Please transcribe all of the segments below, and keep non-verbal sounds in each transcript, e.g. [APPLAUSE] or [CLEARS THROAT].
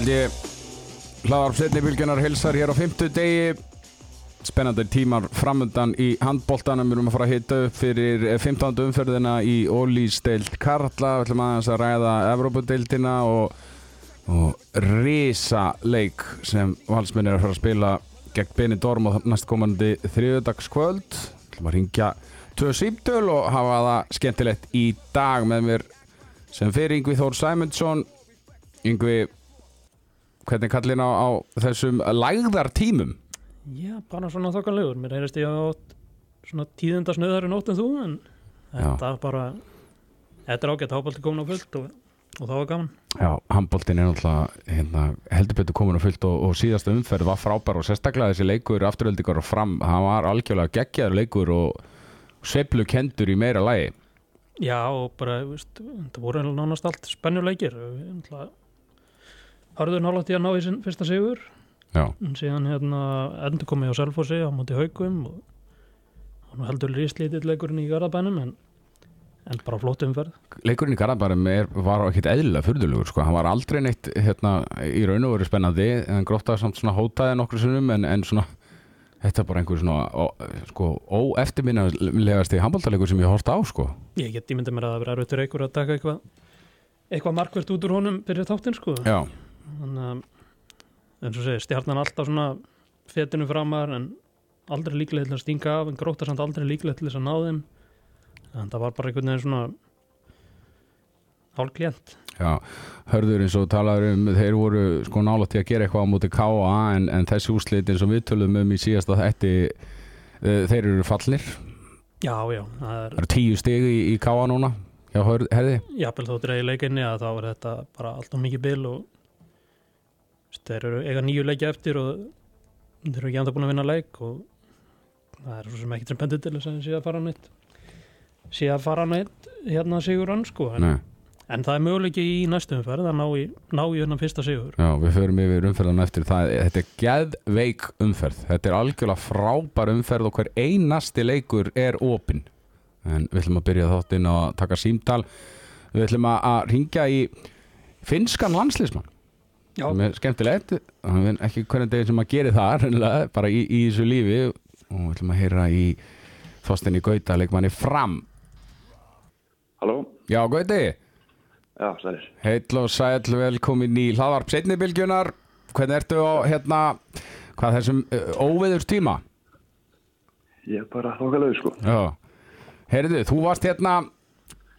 Held ég hlaðarp setni bylgjunar hilsar hér á fymtu degi. Spennandi tímar framöndan í handbóltanum Við erum að fara að hita upp fyrir 15. umferðina í Ólísdeild Karla. Við ætlum aðeins að ræða Evrópudeildina og, og risa leik sem valsminn er að fara að spila gegn Benidorm og næstkomandi þriðudagskvöld Við ætlum að ringja tvö síptöl og hafa það skemmtilegt í dag með mér sem fyrir Yngvi Þór Sæmundsson. Yngvi, hvernig kallin á, á þessum lægðar tímum? Já, bara svona þokkanlegur. Mér heyrist ég á svona tíðenda snöðari nótt en þú, en þetta bara, þetta er ágætt hábaldi komin á fullt og, og það var gaman. Já, handbóltin er náttúrulega hérna, heldur betur komin á fullt og, og síðasta umferð var frábær og sérstaklega þessi leikur afturöldingar og fram, það var algjörlega geggjaður leikur og sveiflu kendur í meira lægi. Já, og bara, veist, það voru nánast allt spennuleikir. Harður nálátt ég að ná í sin fyrsta sigur. Já, en síðan hérna endur komið á Selfossi á móti haugum og, og nú heldur líslítið leikurinn í Garðabænum en, en bara flott umferð. Leikurinn í Garðabærum er, var ekkit eðlilega furðulegur sko. hann var aldrei neitt hérna, í raun og veru spennandi en grótaði samt svona hótaði nokkru sinnum en, en svona þetta er bara einhver svona ó, sko, óeftirminnilegasti handbóltalegur sem ég hórst á sko. Ég get ímyndið mér að það verður auðvitað einhver að taka eitthvað eitthvað markvert út úr honum fyrir þáttinn sko. Já, þannig að eins og segir stjarnan alltaf svona fetinu framar en aldrei líklega til að stinga af en gróta samt aldrei líklega til þess að ná þeim en það var bara einhvern veginn svona hálfklient já, hörður eins og talaður um þeir voru sko nála til að gera eitthvað á móti K.A. en, en þessi úslit eins og við tölum um í síðasta þætti eh, þeir eru fallnir Já, já, það er eru tíu stig í, í K.A. núna Já, herði jafnvel þó dreigi leikinni að þá er þetta bara allt og mikið bil og þeir eru eiga nýju leiki eftir og þeir eru ekki enda búin að vinna leik og það er svo sem ekki sem pendið til þess að að fara neitt sé að fara neitt hérna sigur hann sko en, en það er möguleiki í næstu umferð að ná í, ná í hennan fyrsta sigur. Já, við förum yfir umferðan eftir. Það, þetta er geðveik umferð. Þetta er algjörlega frábær umferð og hver einasti leikur er opinn. En við ætlum að byrja þáttinn að taka símtal við ætlum að, ringja í finskan landslismann sem er skemmtilegt. Er ekki hvernig deginn sem að gera það reynilega, bara í, í þessu lífi. Og við ætlum að heyra í Þorstinni Gauta leikmanni fram. Halló? Já Gauti, Já, sælir. heill og sæll velkomin í hlaðvarp setnibilgjunar hvernig ertu á hérna hvað þessum uh, óveðurs tíma Ég er bara þokkalauð, sko. Já, heyrðu, þú varst hérna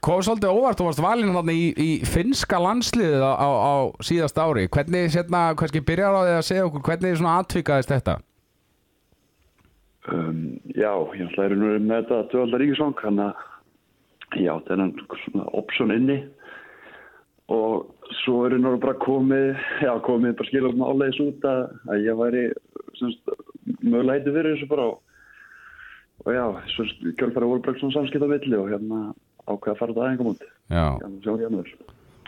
kom svolítið óvart, þú varst valinn þarna í, í finska landsliðið á, á, á síðast ári, hvernig hérna, kannski byrjar á því að segja okkur, hvernig svona atvikaðist þetta? Um, já, ég ætla að nú með þetta döðaldar ríkisvang, hann að já, þennan svona option inni og svo eru nú bara komið, já, komið bara skilur máleiðis út að, að ég væri mögulega heiti fyrir þessu bara og, og já, svo kjölfæri voru bara svona samskipt á milli og hérna ákveða að fara út. Hérna, sjá hérna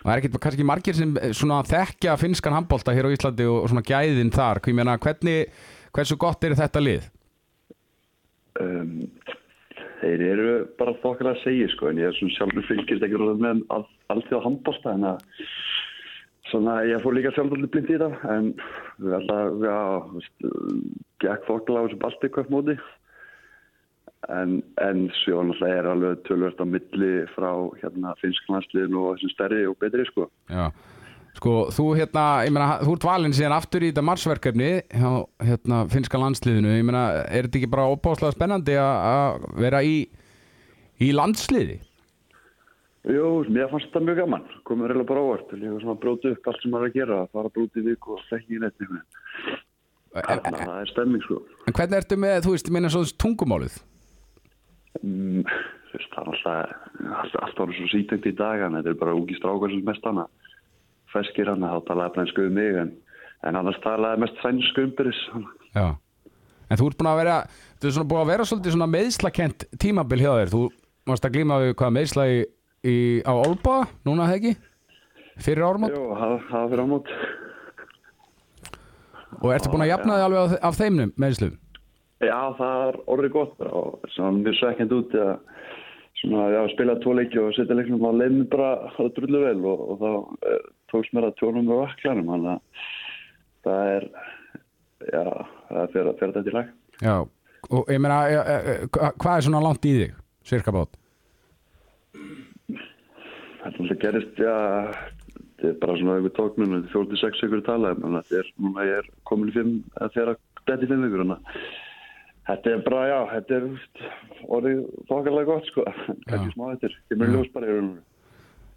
það er ekkert kannski margir sem eh, þekkja finskan handbólta hér á Íslandi og, svona gæðin þar, meina, hvernig, hversu gott er þetta lið? um, þeir eru bara þokkilega að segja sko en ég er svona sjálfur fylgist ekki róðað með all, allt því að handbósta en að svona ég fór líka sjálfur blind í það en við alltaf já, veist, gekk þokkilega á þessu balti hvað móti en, en náttúrulega er alveg tölvört á milli frá hérna finsklandsliðin og þessum stærri og betri sko. Já, sko, þú hérna, ég meina, þú ert valinn síðan aftur í þetta marsverkefni hjá hérna finska landsliðinu, ég meina, er þetta ekki bara opáslega spennandi að- vera í, í landsliði? Jú, mér fannst þetta mjög gaman. Komið reyna bara ávart var svona að bróti upp allt sem maður er að gera. Fara bróti vik og þekki í En, Þannig að það er stemming sko. en hvernig ertu með, þú veist, ég meina svo tungumálið? Mm, þú veist, það er alltaf alltaf, orðið svo sítengt í dag en þetta er bara úgi strákar sem mest hana feskir hana, þá talaði blænsku um mig en, en annars talaði mest sænsku umbyris Já. En þú ert búin að vera, þú ert búin að vera svolítið svona meðslakent tímabil hjá þér, þú varst að glíma við hvað meðsla í, í, á Olba, núna ekki? Fyrir árumót? Jú, það það fyrir ámót Og ertu búin að jafna þig alveg af þeimnum meðslum? Já, það er orðið gott og svona mjög svekkend út að svona, já, spila tvo leiki og setja leiknum á leiðin bara það drullu vel og, og þá, eh, tókst mér að tjónum með vaklanum þannig að það er já, það fer, fer þetta í lag Já, og ég meina e, e, e, hva- hvað er svona langt í þig, cirka bát? Þetta er alltaf gerist, já, þetta er bara svona einhver tóknum, þetta er fjór til sex ykkur tala, en þetta er, núna ég er komin í fimm, eða þeirra þetta í fimm ykkur, þannig að þetta er bara, já, þetta er orðið þokkarlega gott, sko, kannski smá þetta er, ég mér ljós bara í rauninu.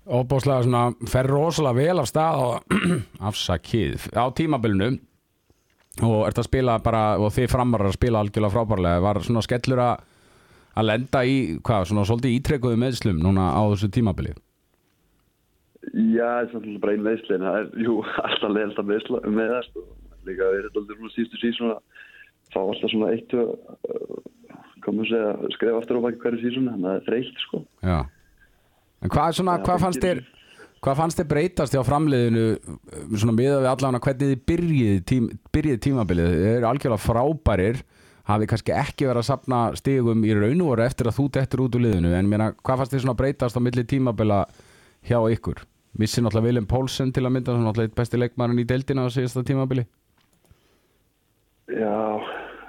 Óbáslega svona, fer rosalega vel af stað og [CLEARS THROAT] afsakið. Á tímabilinu og ert að spila bara, og þið framar að spila algjörlega frábærlega, var svona skellur að að lenda í, hvað, svona svolítið ítrekuðu meðslum núna á þessu tímabili? Já, það er svolítið bara einn veisli, en það er, jú, [LAUGHS] alltaf leiðast að veisla með það, líka við erum alltaf svona sístu sísón að fá alltaf svona eitt komum að segja, skrifa aftur á baki hverju sísón, þannig að það er þreytt, sko. Já. En hvað svona, hvað fannst þér hvað fannst þér breytast hjá framliðinu svona miða við allan að hvernig þið byrjið, tím, byrjið tímabilið? Þið eru algjörlega frábærir hafi kannski ekki verið að sapna stigum í raun og veru eftir að þú dettur út úr liðinu. En mér hvað fannst þér svona breytast á milli tímabila hjá ykkur? Missi náttúrulega Willem Poulsen til að mynda náttúrulega besti leikmarin í deildina á síðasta tímabili. Já,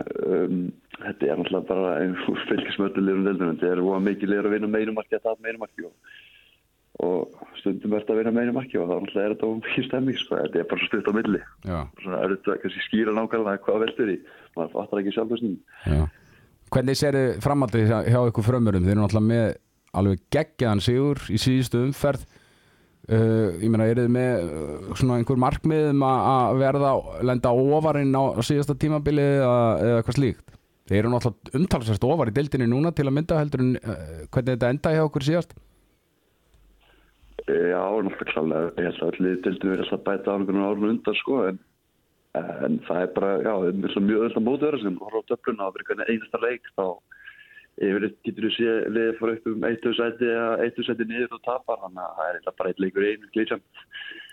um, þetta er náttúrulega bara einhver [LAUGHS] fylgismöldu liðum deildunum. Þetta er óa mikið liður að vinna meinumarki að tapa meinumarki og, og stundum verður að vinna meinumarki og þá náttúrulega er þetta óa mikið stemming, sko. Þetta er bara stutt á milli. Svona er þetta kannski skýra nákvæmlega hvað veldur í. Maður fattar ekki sjálf þessum. Hvernig sér þið framhaldið hjá, ykkur frömmurum þeir eru náttúrulega með alveg geggjaðan sigur í síðustu umferð uh, ég meina, eru þið með uh, svona einhver markmiðum að verða lenda ofarinn á, á síðasta tímabili eða, eitthvað slíkt þeir eru náttúrulega umtalsvært ofar í deildinni núna til að mynda heldur en uh, hvernig þetta enda hjá okkur síðast Já, náttúrulega klálega. Ég held að allir deildum verið alltaf bæta á einhvern árun undan, sko. En, en það er bara, já, er mjög öll að móta vera sem horfa á döfluna hvernig einasta leik þá yfir getur þú sé liðið fór upp um eittu sæti eða eittu sæti niður og tapar þannig að það er bara eitt leikur einu glísam.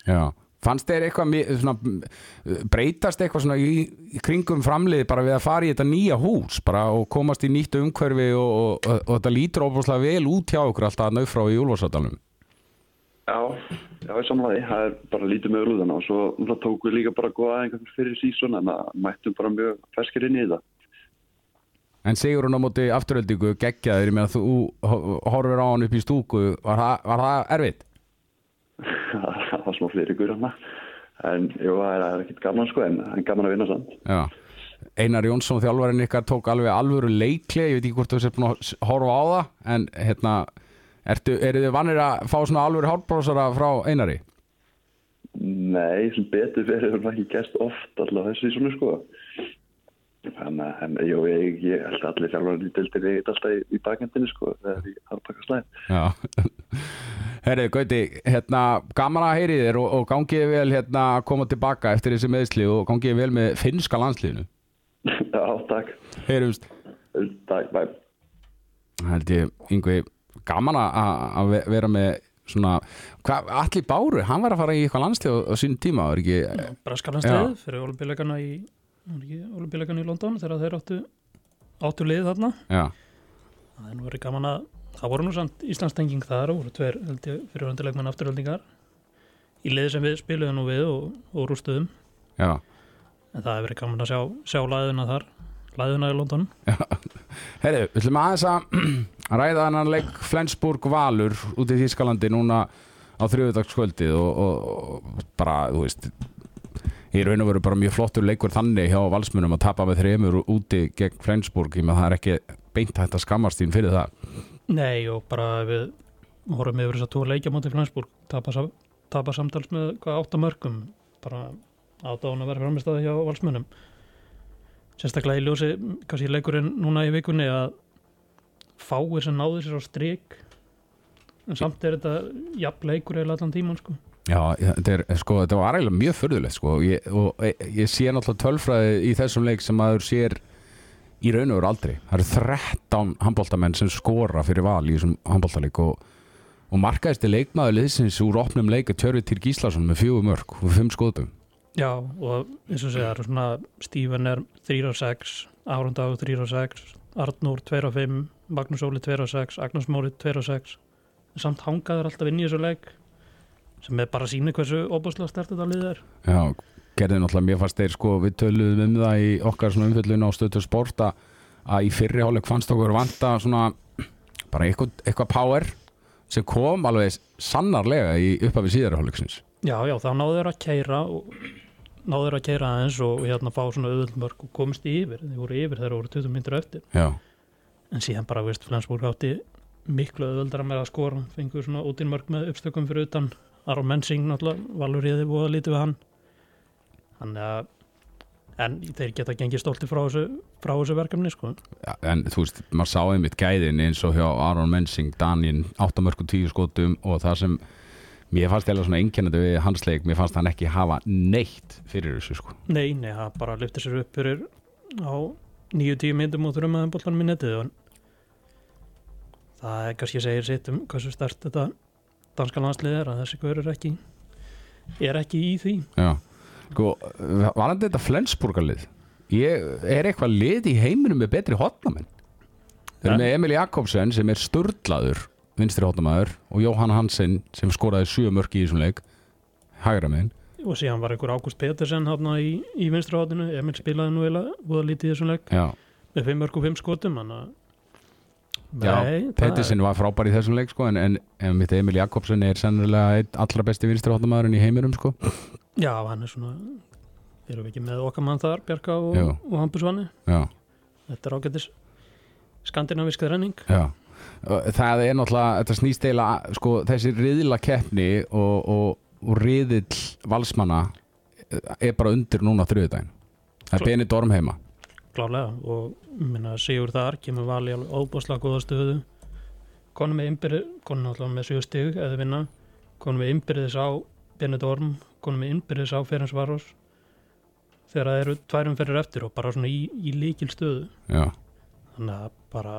Já Fannst þeir eitthvað svona, breytast eitthvað svona í, í kringum framliði bara við að fara í þetta nýja hús bara og komast í nýtt umhverfi og, og, og, og þetta lítur óbúslega vel út hjá okkur alltaf að naufrá í Úlfarsadalum Já, já, ég samlaði. Það er bara lítið með rúðana og svo tókum við líka bara góða einhvern fyrir sísón en að mættum bara mjög ferskir inn í þetta. En sigur hún á móti afturöldingu geggjaður, ég meina þú ho- horfir á hann upp í stúku, var það, var það erfitt? [LAUGHS] það var smá fleiri ykkur hana. En jú, það er, er ekkert gaman sko en, en gaman að vinna samt. Já. Einar Jónsson, þjálfarinn ykkar, tók alveg alvöru leikli, ég veit ekki hvort þú sér búin að horfa á það, en hérna, ertu, eru þið vannir að fá svona alvöru hálfbrósara frá Einari? Nei, sem betur hefur það ekki gæst oft alltaf þessu svona sko. Þannig að, en, jú, ég, ég held að allir þjálfarinn í dildinni eitt alltaf í, í bakendinni sko, þegar ég har pakað slæð. Já. Herrið, Gauti, hérna, gaman að heyri þér og, og gangið vel hérna að koma tilbaka eftir þessi meðsli og gangið vel með finnska landsliðinu. [LAUGHS] Já, takk. Heyrumst. Takk, bæ. held ég, yngvi, gaman að- að að ve- vera með svona, hvað, allir báru hann var að fara í eitthvað landslið á, á sínum tíma var ekki, Braskalandsliðið fyrir olimpíuleikana í olimpíuleikana í London þegar þeir áttu áttu lið þarna. Já, það er nú verið gaman að það voru nú samt Íslandstenging þar og voru tveir held ég fyrir vandilegmenn afturöldingar í liði sem við spiluðum nú við og, og rústuðum. Já. En það hefur verið gaman að sjá, sjá læðuna þar læðuna í London. [LAUGHS] Herri, við ætlum aðeins að [CLEARS THROAT] ræða hann leik Flensburg Valur út í Þískalandi núna á þriðudagskvöldið og, og, og bara, þú veist í raun og veru bara mjög flottur leikur þannig hjá valsmunum að tapa með þreymur úti gegn Flensburg, ég með það er ekki beint hægt að skammast þín fyrir það. Nei og bara við horfum yfir þess að tvo leikja móti Flensburg. Tapa, tapa samtals með hvað átta mörgum. Bara átáðan að vera framistæði hjá valsmönnum. Sérstaklega í ljósi kannski leikurinn núna í vikunni að fáir sem náður sér á strik. En samt er þetta jafn leikur eða allan tíman sko Já, þetta, er, sko, þetta var eiginlega mjög förðulegt sko. ég, og ég, ég sé náttúrulega tölfræði í þessum leik sem maður sér í raun og veru aldrei. Það eru 13 handbóltamenn sem skora fyrir val í þessum handbóltaleik og, og markaðist er leikmaður liðsins úr opnum leika Tjörvi Týr Gíslason með fjögur mörg og fimm skoðum Já og eins og segja svona Stífen er 3 og 6 Árundag 3 og 6 Arnúr 2 og 5 Magnús Óli 2 og 6 Agnars Móri 2 og 6 en samt hangaður alltaf inn í þessu leik sem er bara að sína hversu óbúslega stert þetta lið er. Já, gerði náttúrulega, mér fannst þeir sko, við töluðum um það í okkar svona umfjöllun á stöðtur sport að, að í fyrri hálfleik fannst okkur vanta svona bara eitthvað, eitthvað power sem kom alveg sannarlega í upphafi síðari hálfleiksins. Já, já, þá náðu þeir að keira og náðu þeir að keira aðeins og hérna fá svona auðvöldmörk og komist yfir, þeir voru yfir þeir voru 20 minnir eftir, Já, en síðan bara, veist, Flensburg átti miklu auðvöldara með að skora fengur svona ódýrmörk með uppstökum fyrir utan Aron Mensing náttúrulega, Valur Ríði búið að lítið við hann þannig að en þeir geta gengið stolti frá þessu, frá þessu verkefni sko. Ja, en þú veist, maður sá einmitt gæðin eins og hjá Aron Mensing, Danin 8 mörg og 10 skotum og það sem mér fannst eða svona einkennandi við hans leik, mér fannst hann ekki hafa neitt fyrir þessu sko. Nei, nei, það bara lyfti sér upp fyrir á 9-10 myndum og þurfum að bollanum í netið það er kannski segir sitt um hversu stert þetta danska landslið er að þessi er ekki er ekki í því. Já, sko, var hann þetta Flensburgarlið? Ég, er eitthvað lið í heiminum með betri hotnamenn? Þeir eru með Emil Jakobsen sem er sturlaður vinstri hotnamaður og Jóhann Hansen sem skoraði sjö mörki í þessum leik hægra megin. Og síðan var einhver Ágúst Petersen hátna í, í vinstri hátinu, Emil spilaði nú eða lítið í þessum leik. Já, með 5 mörg og 5 skotum þannig að Nei, það Pettersen var frábær í þessum leik sko, en, en, en mitt Emil Jakobsen er sennilega allra besti vinstri hotnamaðurinn í heiminum sko. Já, hann er svona erum við ekki með okkar mann þar, Bjarka og, og Hampusvanni þetta er ágættis skandinavíska renning já. Og Það er náttúrulega, þetta snýst eiginlega sko, þessi riðla keppni og, og, og riðill valsmanna er bara undir núna þriðudaginn Það er Klart. Benid Orm heima klálega og minna, sigur þar kemur vali alveg óbúslega góða stöðu. Konum með innbyrði konum náttúrulega með 7 stig eða vinna. Konum með innbyrðis á Benidorm konum með innbyrðis á Ferens Varos. Þegar það eru tværum fyrir eftir og bara svona í, í líkil stöðu Já, þannig að bara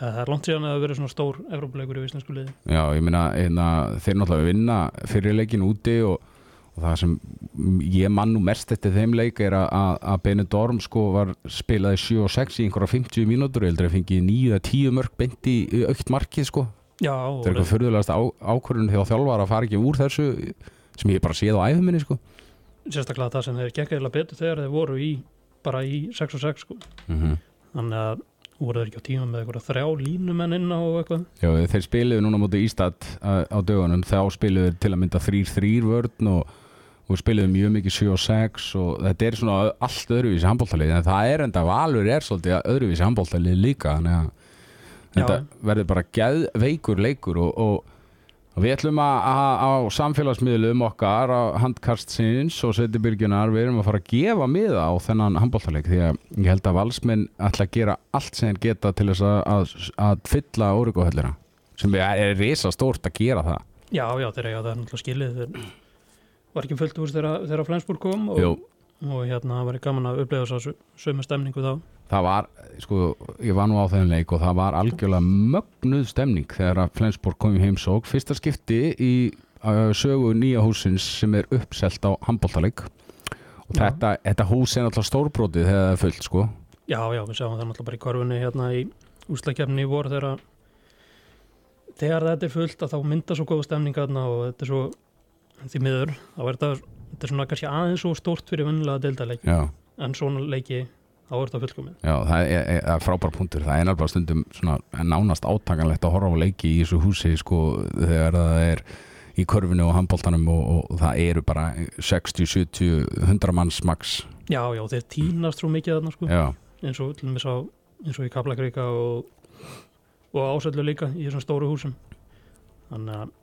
það er langt síðan að það hafi verið svona stór Evrópuleikur í íslensku liði. Já ég meina hérna, þeir náttúrulega vinna fyrir leikin úti og það sem ég mann nú mest eftir þeim leik er að, að, að Benid Orm sko var spilaði 7 og 6 í einhverja 50 mínútur. Ég heldur að fengi 9-10 mörg beint í aukt markið sko. Já, Það er eitthvað fyrðulegast á, ákvörðun þegar þjálfar að fara ekki úr þessu sem ég bara séð á æfuminni sko. sérstaklega það sem þeir gekk eða betur þegar þeir voru í bara í 6 og 6 sko. mm þannig að voru þeir ekki á tíma með eitthvað þrjá línumenn inn á eitthvað. Já, þeir spiluðu núna mútið Ístad á, á dögunum, þá spiluðu þeir til að mynda 3-3 vörn og, og spiluðu mjög mikið 7 og 6 og þetta er svona allt öðruvísi handbóltalið en það er enda valur er svolítið öðruvísi handbóltalið líka þannig að þetta verður bara geðveikur leikur og, og, og við ætlum að, á samfélagsmiðlum okkar á handkastsins og setjubyrgjunar við erum að fara að gefa miða á þennan handbóltaleik því að ég held að valsmenn ætla að gera allt sem þeir geta til þess að, að, að fylla órygguhöllina sem er, er risa stórt að gera það. Já, já, þeir eiga það er náttúrulega skilið þeir var ekki fullt úr þegar, Flensburg kom og, og hérna var gaman að upplega þess að sömu stemningu þá. Það var, sko, ég var nú á þeim leik og það var algjörlega mögnuð stemning þegar að Flensborg kom í heimsók fyrsta skipti í uh, sögu nýja húsins sem er uppselt á handbóltaleik og þetta, þetta hús er náttúrulega stórbrótið þegar það er fullt, sko. Já, já, við sjáum það náttúrulega bara í korfunni hérna í úslakefni í vor þegar þegar þetta er fullt að þá mynda svo góða stemning þarna og þetta er svo því miður, þá er þetta, þetta er svona kannski aðeins svo stórt fyrir vennilega deildaleik Já, en svona leiki, þá er þetta fullkomið. Já það er, er, frábær punktur. Það er náttúrulega stundum svona nánast átakanlegt að horfa á leiki í þessu húsi, sko þegar það er í körfinu og handbóltanum og, og það eru bara 60, 70, 100 manns max. Já, já, þeir tínast svo mikið þarna sko. Já, eins og til dæmis á eins og í Kaplakríka og, og ásöldu líka í þessum stóru húsum. Þannig að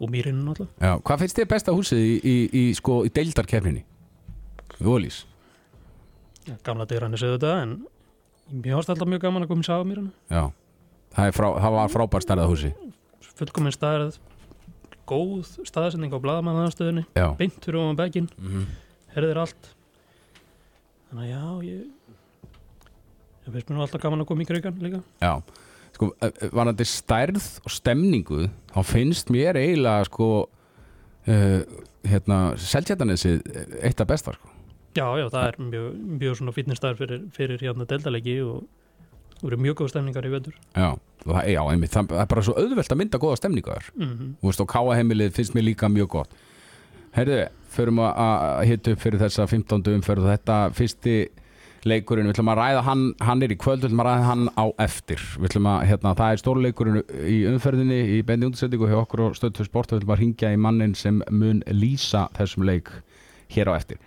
og mýrinu náttúrulega. Já, hvað finnst þér besta húsið í, í, í, sko, í deildarkefninni? Ólís ja, gamla segðu þetta en varst alltaf mjög gaman að koma í Safamýrinu Já, það, frá, það var frábær stærða húsi fullkominn staðarð góð staðsending á blaðmannaðastöðunni Já. beint fyrir ofan bekkin, mm -hmm. herðir allt. Þannig að já ég ég finnst mér nú alltaf gaman að koma í krigan líka. Já, sko, varandi stærð og stemningu þá finnst mér eiginlega sko uh, hérna, seltjætanesið eitt af besta sko. já já það er mjög, mjög svona fítnistæður fyrir, fyrir hérna deildalegi og það voru mjög góð stemningar í vetur Já, það, já einmitt, það, er bara svo auðvelt að mynda góða stemningu þar mm Þú veist, og káaheimilið finnst mér líka mjög gott Herðu, förum að- að hitta upp fyrir þessa 15. umferð og þetta fyrsti leikurinn, við ætlum að ræða hann hann er í kvöld, við ætlum að ræða hann á eftir. Við ætlum að, hérna, það er stórleikurinn í umferðinni í bendi undirsettingu hjá okkur og stöðtu sport, við ætlum að ringja í mannin sem mun lýsa þessum leik hér á eftir.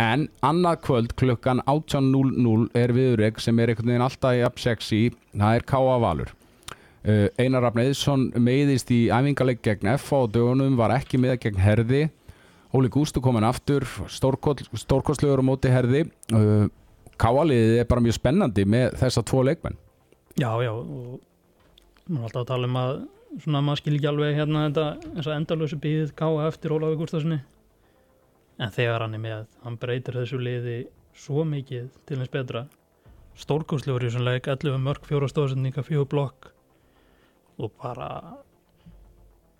En annað kvöld klukkan 18.00 er viðurreg sem er einhvern veginn alltaf í up sexy, það er K.A. Valur. Uh, Einar Rafn Eðsson meiðist í æfingaleg gegn F á dögunum var ekki með gegn Herði. Óli Gústu komin aftur stórkostlegur á móti Herði. Uh, Káaliðið er bara mjög spennandi með þessa tvo leikmenn. Já, já, og maður er alltaf að tala um að svona maður skil ekki alveg hérna þetta eins og endalösu býðið káa eftir Ólafi Gústafssoni en þegar hann er með, hann breytir þessu liði svo mikið til eins betra. Stórkostlegur í þessum leik 11 mörg, fjóra stóðsendinga, fjóra blokk. Og bara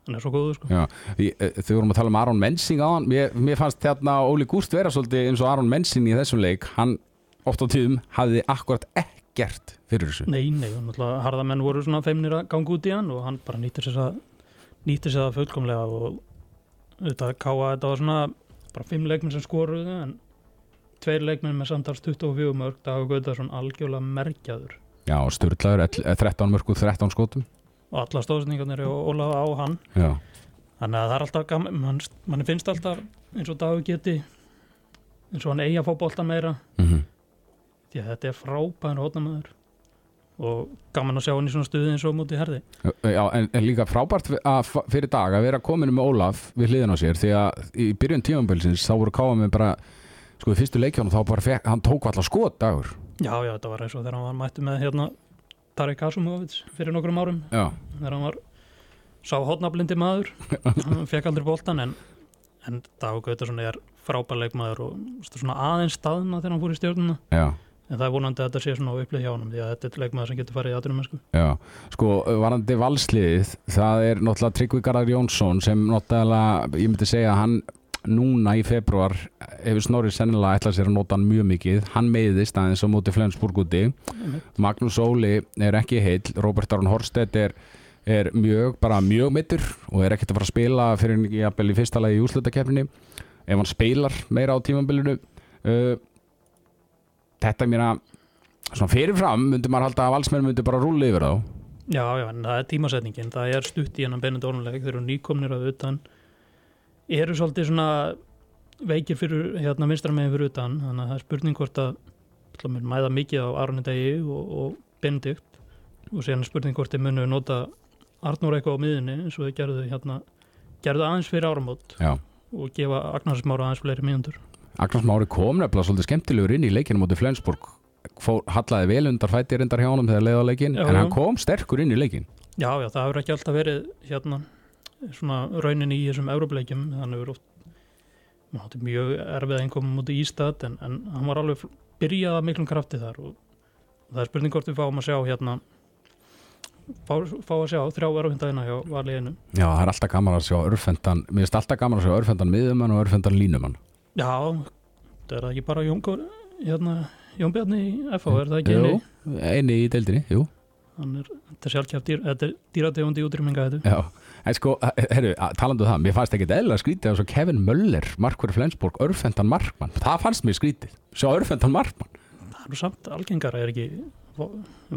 hann er svo góður sko. Já, eh, Þau vorum að tala um Aron Mensing á hann mér, mér fannst hérna Óli Gúst vera svolítið eins og Aron Mensing í þessum leik. Hann oft á tíðum hafði akkurat ekkert fyrir þessu. Nei, nei, og náttúrulega harðamenn voru svona feimnir að ganga út í hann og hann bara nýttir sér það nýttir sér það fullkomlega og auðvitað káa þetta var svona bara fimm leikmenn sem skoruðu en tveir leikmenn með samtals 24 mörg Dagur Gautarsson algjörlega merkjaður. Já, Sturlaður, ell- 13 mörgur, 13 skotum. Og alla stóðsningarnir og Ólafa á hann. Já, þannig að það er alltaf gaman mann, mann finnst alltaf eins og Dagur geti eins og hann eigi að fá bolta meira. Mm því að þetta er frábæður hótnamaður og gaman að sjá hann í svona stuði eins og múti herði. Já, en, en líka frábært að, fyrir dag að vera kominu með Ólaf við hliðin á sér því að í byrjun tímanbölsins þá voru káa með bara sko í fyrstu leikjónu þá bara fekk, hann tók allar skot dagur. Já, já, þetta var eins og þegar hann var mættu með hérna Tarek Kasumovits fyrir nokkrum árum. Já, þegar hann var sá hotnablindi maður. [LAUGHS] Hann fekk aldrei boltan en, en Dagur Gautarsson er frábær leikmaður og svona aðeins staðna þegar hann fór í stjórnuna en það er vonandi að þetta sé svona á upplið hjá honum því að þetta er leikmaður sem getur farið í aðdurum sko. Já, sko, varandi valsliðið það er náttúrulega Tryggvi Garðar Jónsson sem náttúrulega, ég myndi segja hann núna í februar hefur Snorri sennilega ætlað sér að nota hann mjög mikið. Hann meiðist aðeins á móti Flensburg úti. Magnús Óli er ekki heill Robert Aron Horstedt er, er mjög, bara mjög mittur og er ekkert að fara að spila fyrir í fyrsta lagi í úrslutakefninni ef hann spilar meira á tímambilinu uh, þetta er mér að svona fyrirfram myndi maður halda að valsmenn myndi bara rúli yfir þá. Já, já, en það er tímasetningin. Það er stutt í hennan Benedikt Ornuleik þeir eru nýkomnir að utan. Eru svolítið svona veikir fyrir hérna vinstramegin fyrir utan? Þannig að það er spurning hvort að mér mæða mikið á Aroni Degi og, og Benedikt. Og síðan er spurning hvort þeir munu nota Arnur eitthvað á miðunni eins og þeir gerðu hérna gerðu aðeins fyrir áramót. Já. og gefa Agnars Mára aðeins fleiri mínútur Agnars Mári kom nefnilega svolítið skemmtilegur inn í leikinu móti Flensburg hallaði vel undar fætti reyndar hjá honum þegar leiða leikin Já, en hann kom sterkur inn í leikin Já, já, það hefur ekki alltaf verið hérna svona raunin í þessum Európleikjum, hann hefur oft mjög erfið einkomum mútið í stað en, en hann var alveg byrjað að miklum krafti þar og, og það er spurning hvort við fáum að sjá hérna fá, fá að sjá þrjá erfindagina hjá valiðinu Já, það er alltaf gaman að sjá örfendan Mér finnst alltaf gaman að sjá örfendan miðumann og örfendan línumann Já, það er ekki bara Jón, Kór- hérna, Jón Bjarni í FH, er það ekki Jú, eini eini í deildinni, jú. Hann er, þetta sjálfkjátt dýr, þetta dýrategund í útrýminga þetta Já, en sko, herru, talandu um það Mér fannst ekkit eðla skrítið að Kevin Möller Markverð Flensborg, örfendan markmann. Það fannst mér skrítið, sjá örfendan markmann. Það er nú samt algengara, er ekki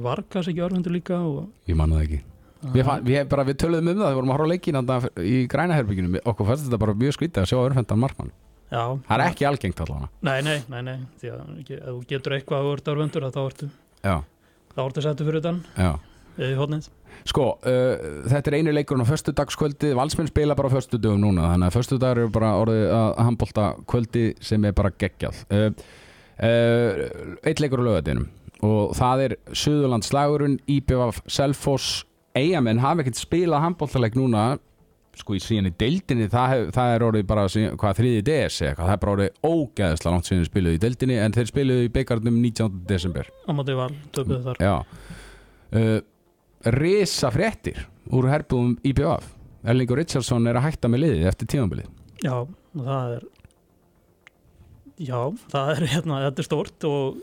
varkas ekki örfundur líka og Ég manna það ekki. Við, fann, við, bara, við töluðum um það, við vorum að horfa leikin í grænaherbygginu, okkur fannst þetta bara mjög skrítið að sjá örfendan markmann Já, Það er ekki algengt allavega. Nei, nei, nei, nei, því að ef þú getur eitthvað að þú ert örfundur þá ertu, þá ertu settu fyrir hodnið. Sko, uh, þetta er einu leikurinn á föstudagskvöldi. Valsmenn spila bara á föstudögum núna Þannig að föstudagur eru bara orðið að handbólta kvöldi sem er bara geggjað. Uh, uh, Eitt leikur á lögadinum Og það er Suðurlandslagurinn IBF Selfoss Eyjamenn hafa ekkert spilað handbóltaleik núna Sko í síðan í deildinni það, það er orðið bara hvað þriði DS eða eitthvað, það er bara orðið ógeðslega langt síðan þeir spiluðu í deildinni en þeir spiluðu í byggarnum 19. desember Á móti val, töpuðu þar. Já uh, Risa fréttir úr herbúðum IBF Erlingur Richardson er að hætta með liðið eftir tímabilið Já, það er Já, það er hérna, þetta er stórt og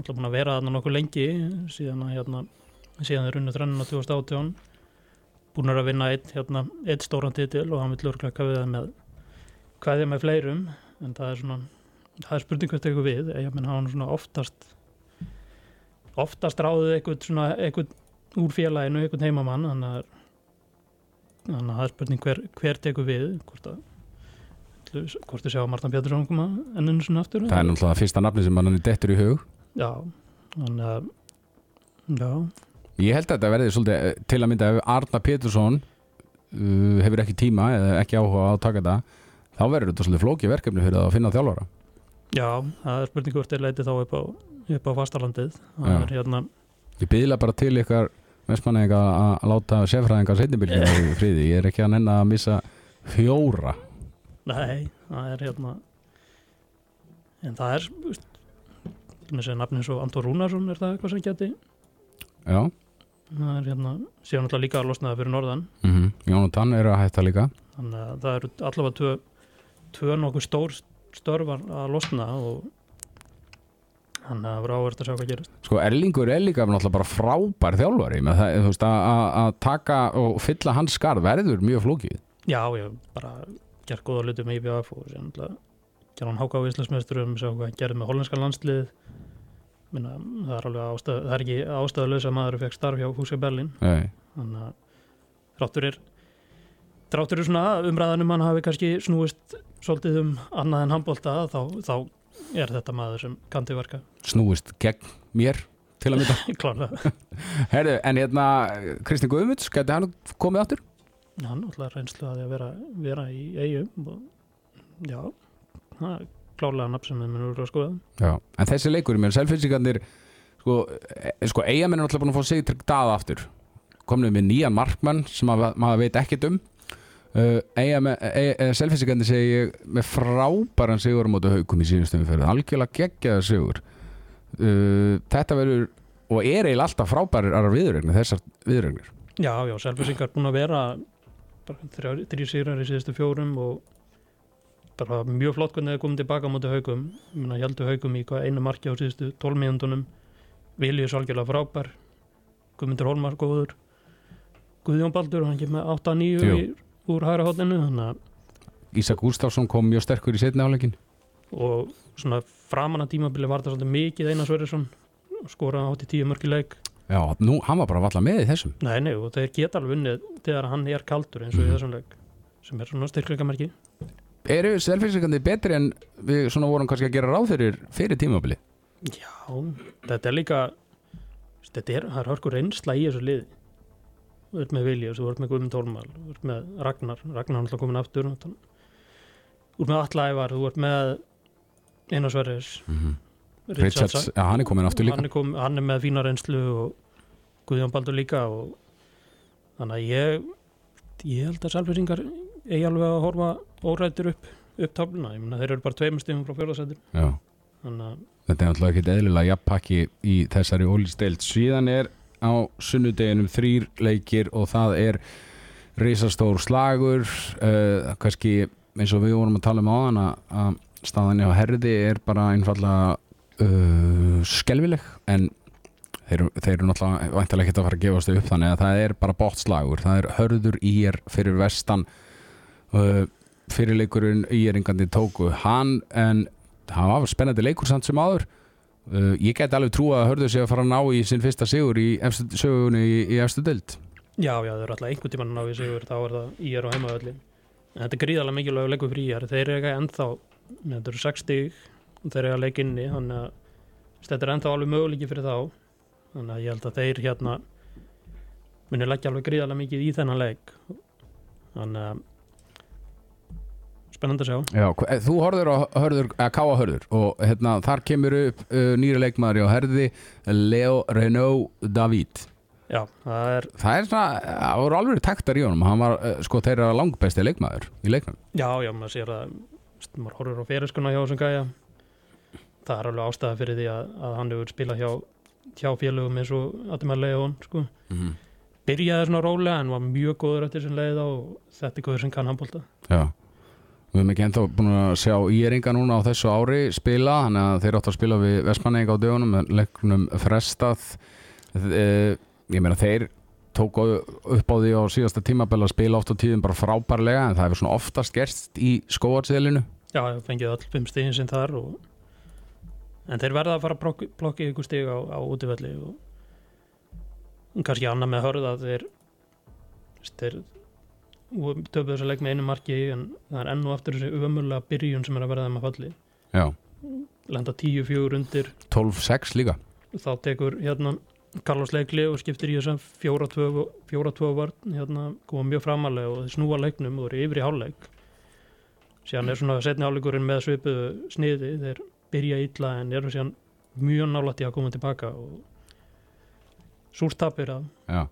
alltaf búin að vera þarna nokkuð lengi síðan að hérna síðan þeir runnu þrennuna 2018 búin að vinna eitt, hérna, eitt stóran titil og hann vil örglega kafið það með hvað er með fleirum en það er svona, það er spurning hvert eitthvað við. Ég menn hann svona oftast oftast ráðið eitthvað svona, eitthvað úr félaginu eitthvað heimamann þannig að þannig að það er spurning hver, hver tekur við hvort að hvort þið sjá Martin Pétursson koma enninu svona aftur. Það er náttúrulega fyrsta nafni sem hann er dettur í hug. Já, þannig að já, Ég held að þetta verði svolítið eh, til að mynda ef Arna Pétursson uh, hefur ekki tíma eða ekki áhuga að taka þetta þá verður þetta svolítið flóki verkefni fyrir að finna þjálfara. Já, það er spurning hvort þið leiti þá upp á, upp á fastalandið er hérna, Ég byðla bara til ykkar vestmanneika að láta sérfræðingar seinnibilgjum í friði. Ég er ekki að nenna að missa fjóra. Nei, það er hérna en það er veist, með sér nafni eins og Anton Rúnarsson er það eitthvað sem geti Já, það er hérna, síðan alltaf líka að losna það fyrir norðan. Mm -hmm. Jónatan er að hætta líka. Þannig að það eru allavega tvö, tvö nokkuð stór störfar að losna og þannig að það verður áverð að sjá hvað gerist. Sko Erlingur er líka náttúrulega bara frábær þjálfari. Með það, þú veist, að- taka og fylla hans skarð verður mjög flókið. Já, ég bara gert góða hluti með IBF og sér náttúrulega gerði hann háka á Íslandsmeisturum, sjá hvað gerði með hollenska landslið Minna, það er alveg ástæð, það er ekki ástæðulegs að maður fekk starf hjá Húsið Berlin Nei. þannig að þráttur er þráttur er svona umræðanum hann hafi kannski snúist svolítið um annað en handbólta þá, þá er þetta maður sem kann til verka snúist gegn mér til að mynda [LAUGHS] [LAUGHS] Herðu, en hérna Kristinn Guðmunds, geti hann komið áttur? hann alltaf reynslu að vera, vera í eigum og já, það klálega nafn sem við munum að skoða. Já, en þessi leikur, mér selfinsingarnir sko, e, sko eigamenn er alltaf búin að fá sig til dað aftur. Komnum við nýjan markmann sem að, maður veit ekkert um. Uh, eigamenn, selfinsingarnir segi ég með frábæran sigur á mótu haukum í sínustum fyrir, algjörlega geggjaða sigur. Uh, þetta verður og er eiginlega alltaf frábærar viðrögnir, þessar viðrögnir Já, já, Selfissingar búin að vera þrjú sigrar í síðustu fjórum og bara mjög flott hvernig þeir komið tilbaka á móti haugum Minna, heldur haugum í hvað einu marki á síðustu 12 mínúndunum Viljus algjörlega frábær. Guðmundur Holmar góður. Guðjón Baldur, hann kemur með 8-9 Jú. í- úr hæra að Ísak Gustafsson kom mjög sterkur í setni áleikin og svona framan að tímabili var það svolítið mikið Einar Sverrisson. Skoraði átti tíu mörki leik. Já, nú, hann var bara valla með í þessum. Nei, nei, og þeir geta alveg unnið þegar hann er kaldur eins og Mhm. í þessum leik sem er svona styrkleikamerki Eru selfinsingarnir betri en við svona vorum kannski að gera ráð fyrir fyrir tímabili? Já, þetta er líka þetta er, það er hörkur reynsla í þessu liði þú ert með Vilja, þú ert með Guðmund Tólmal þú ert með Ragnar, Ragnar hann alltaf komin aftur þú ert með Allævar þú ert með Einar Sverris Mm -hmm. Richards, Richards, já, hann er komin aftur líka hann er, kom, hann er með fína reynslu og Guðjón Baldur líka og þannig að ég ég held að Salfeyringar eigi alveg að horfa órættir upp upp tafluna, ég meina þeir eru bara tveimur stífum frá að þetta er náttúrulega ekkit eðlilega jafnpakki í þessari ólisteild síðan er á sunnudeginum þrýr leikir og það er risastór slagur. Uh, kannski eins og við vorum að tala um áðan að- að staðan á herði er bara einfallega uh, skelvileg en þeir, þeir eru náttúrulega væntalega ekki að fara að gefast upp þannig að það er bara bótt slagur það er hörður í er fyrir vestan. Uh, fyrirleikurinn í er engandi tóku. Hann en það var spennandi leikur samt sem áður. Uh, ég get alveg trú að hörður sig að fara að ná í sinn fyrsta sigur í sögunni í, efstu deild. Já, já, þau eru alltaf einhvern tímann að ná í sigur þá er það í er á heimaðalli en þetta er gríðarlega mikilvæg leikur fyrir í er þeir eru ekki ennþá, þetta eru 60 og þeir eru að leika inni þannig að þetta er ennþá alveg möguleiki fyrir þá. Þannig að ég held að þeir hérna muni leggja alveg gríðarlega mikið í þennan leik. Þannig að spennandi að sjá. Já, eh, þú hörður, að káa hörður og hérna, þar kemur upp uh, nýri leikmaður á herði Leo Renaud David. Já, það er, það er svona, það voru alveg taktar í honum. Hann var uh, sko þeirra langbesti leikmaður í leiknum. Já, já, maður sér að maður horfur á feriskuna hjá þessum gæja. Það er alveg ástæða fyrir því að, að hann hefur spilað hjá, hjá félögum eins og Ademar Leon, sko. Mm -hmm. byrjaði svona rólega en var mjög góður eftir sem leið og þetta er góður sem kann handbólta Já, Við erum ekki ennþá búin að sjá íringa núna á þessu ári spila, þannig að þeir áttu að spila við Vestmanneik á dögunum, leiknum frestað. E, ég meina þeir tóku upp á því á síðasta tímabella að spila oft á tíðum bara frábærlega, en það hefur svona oftast gerst í skóarselinu. Já, ég fengið öll fimm stíðin sinn þar og... en þeir verða að fara að blokki, ykkur stíg á, á útivelli og kannski annað með hörð að þeir þeir töfðu þess að leik með einu marki en það er enn og aftur þessi umömmulega byrjun sem er að verða þeim að falli. Já, lenda 10-4 undir. 12-6 líka. þá tekur hérna Carlos Leikli og skiptir í þess að 4-2 vörn hérna koma mjög framalega og snúa leiknum og eru yfir í hálfleik. Síðan er svona setni hálfleikurinn með svipuðu sniði þeir byrja illa en eru síðan mjög nálætti að koma tilbaka og súrtapir að Já.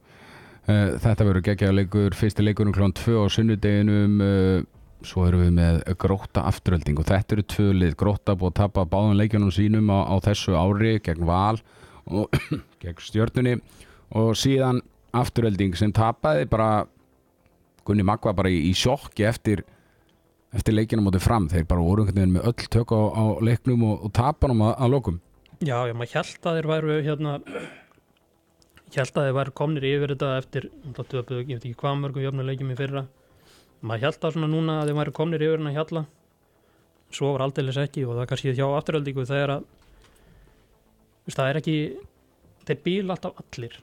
Eh, Þetta verður geggjaða leikur, fyrsti leikurinn klón 2 á sunnudeginum, eh, svo erum við með gróta afturölding og þetta eru tvö lið, gróta búið að tapa báðum leikjunum sínum á, á þessu ári gegn val og [CLEARS THROAT] gegn stjörnunni og síðan afturölding sem tapaði bara Gunni Magva bara í, í sjokki eftir eftir leikina mótið fram, þeir bara voru einhvern veginn með öll tök á, á leiknum og, og tapanum að, að lokum. já, já, maður held að þeir væru hérna held að þeir væru komnir yfir þetta eftir, það töpuðu, ég veit ekki hvað mörgum jöfnuleikjum í fyrra. Maður held að svona núna að þeir væru komnir yfir hennar hjalla. Svo var aldeilis ekki og það er kannski hjá afturöldingu þegar að veist, það er ekki þeir bíl alltaf allir.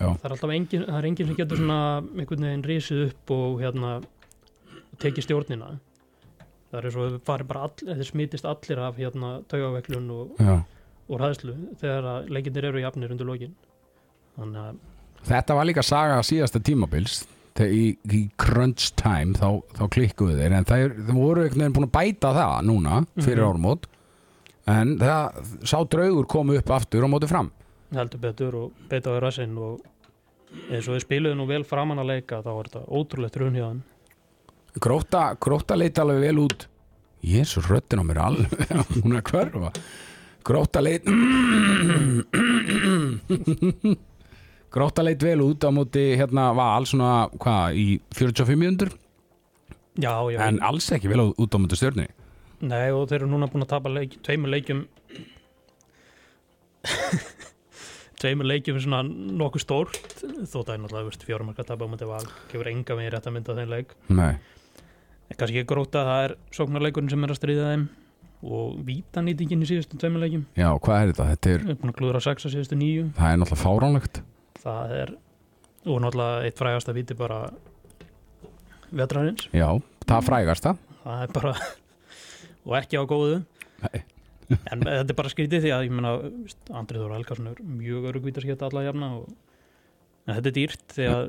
Já, það er alltaf engin, það er engin sem getur svona einhvern veginn risið upp og hérna tekið stjórnina. Það er svo að fari bara all, þeir smitist allir af hérna taugaveiklun og, og ræðslu þegar að leikindir eru jafnir undir lokin þannig að Þetta var líka saga síðasta tímabils í, í crunch time þá, þá klikkuðu þeir en þeir, þeir voru einhvern veginn búin að bæta það núna fyrir Mhm. ármót en það sá draugur kom upp aftur og móti fram. Heldur betur og beita á rassinn og eins og við spiluðu nú vel framan að leika þá var þetta ótrúlegt run hjá hann Gróta, gróta leit alveg vel út. Jésu, röddin á mér alveg [LAUGHS] hún er hverfa. Gróta leit [CLEARS THROAT] Gróta leit vel út á móti hérna val svona hvað í 45 mjöndur já, já, en alls ekki vel út á móti stjörni nei og þeir eru núna búin að tapa leik, tveimur leikjum [LAUGHS] tveimur leikjum svona nokkuð stórt þó það er náttúrulega fjórum marka tapa á mútið val gefur enga við rétt að mynda þeim leik. Nei, en kannski ekki gróta það er sóknarleikurinn sem er að stríða þeim og vítanýtingin í síðustu tveimur leikjum. Já, hvað er þetta? Þetta er, erum búin að klúðra sex á síðustu nýju það er náttúrulega fáránlegt það er og náttúrulega eitt frægasta víti bara vetrarins. Já, það frægast það það er bara [LAUGHS] og ekki á góðu. Nei. [LAUGHS] en þetta er bara skrítið því að ég meina Andrið Þóra Helgarsson er mjög örugvítarskipta alla jafna og, en þetta er dýrt því að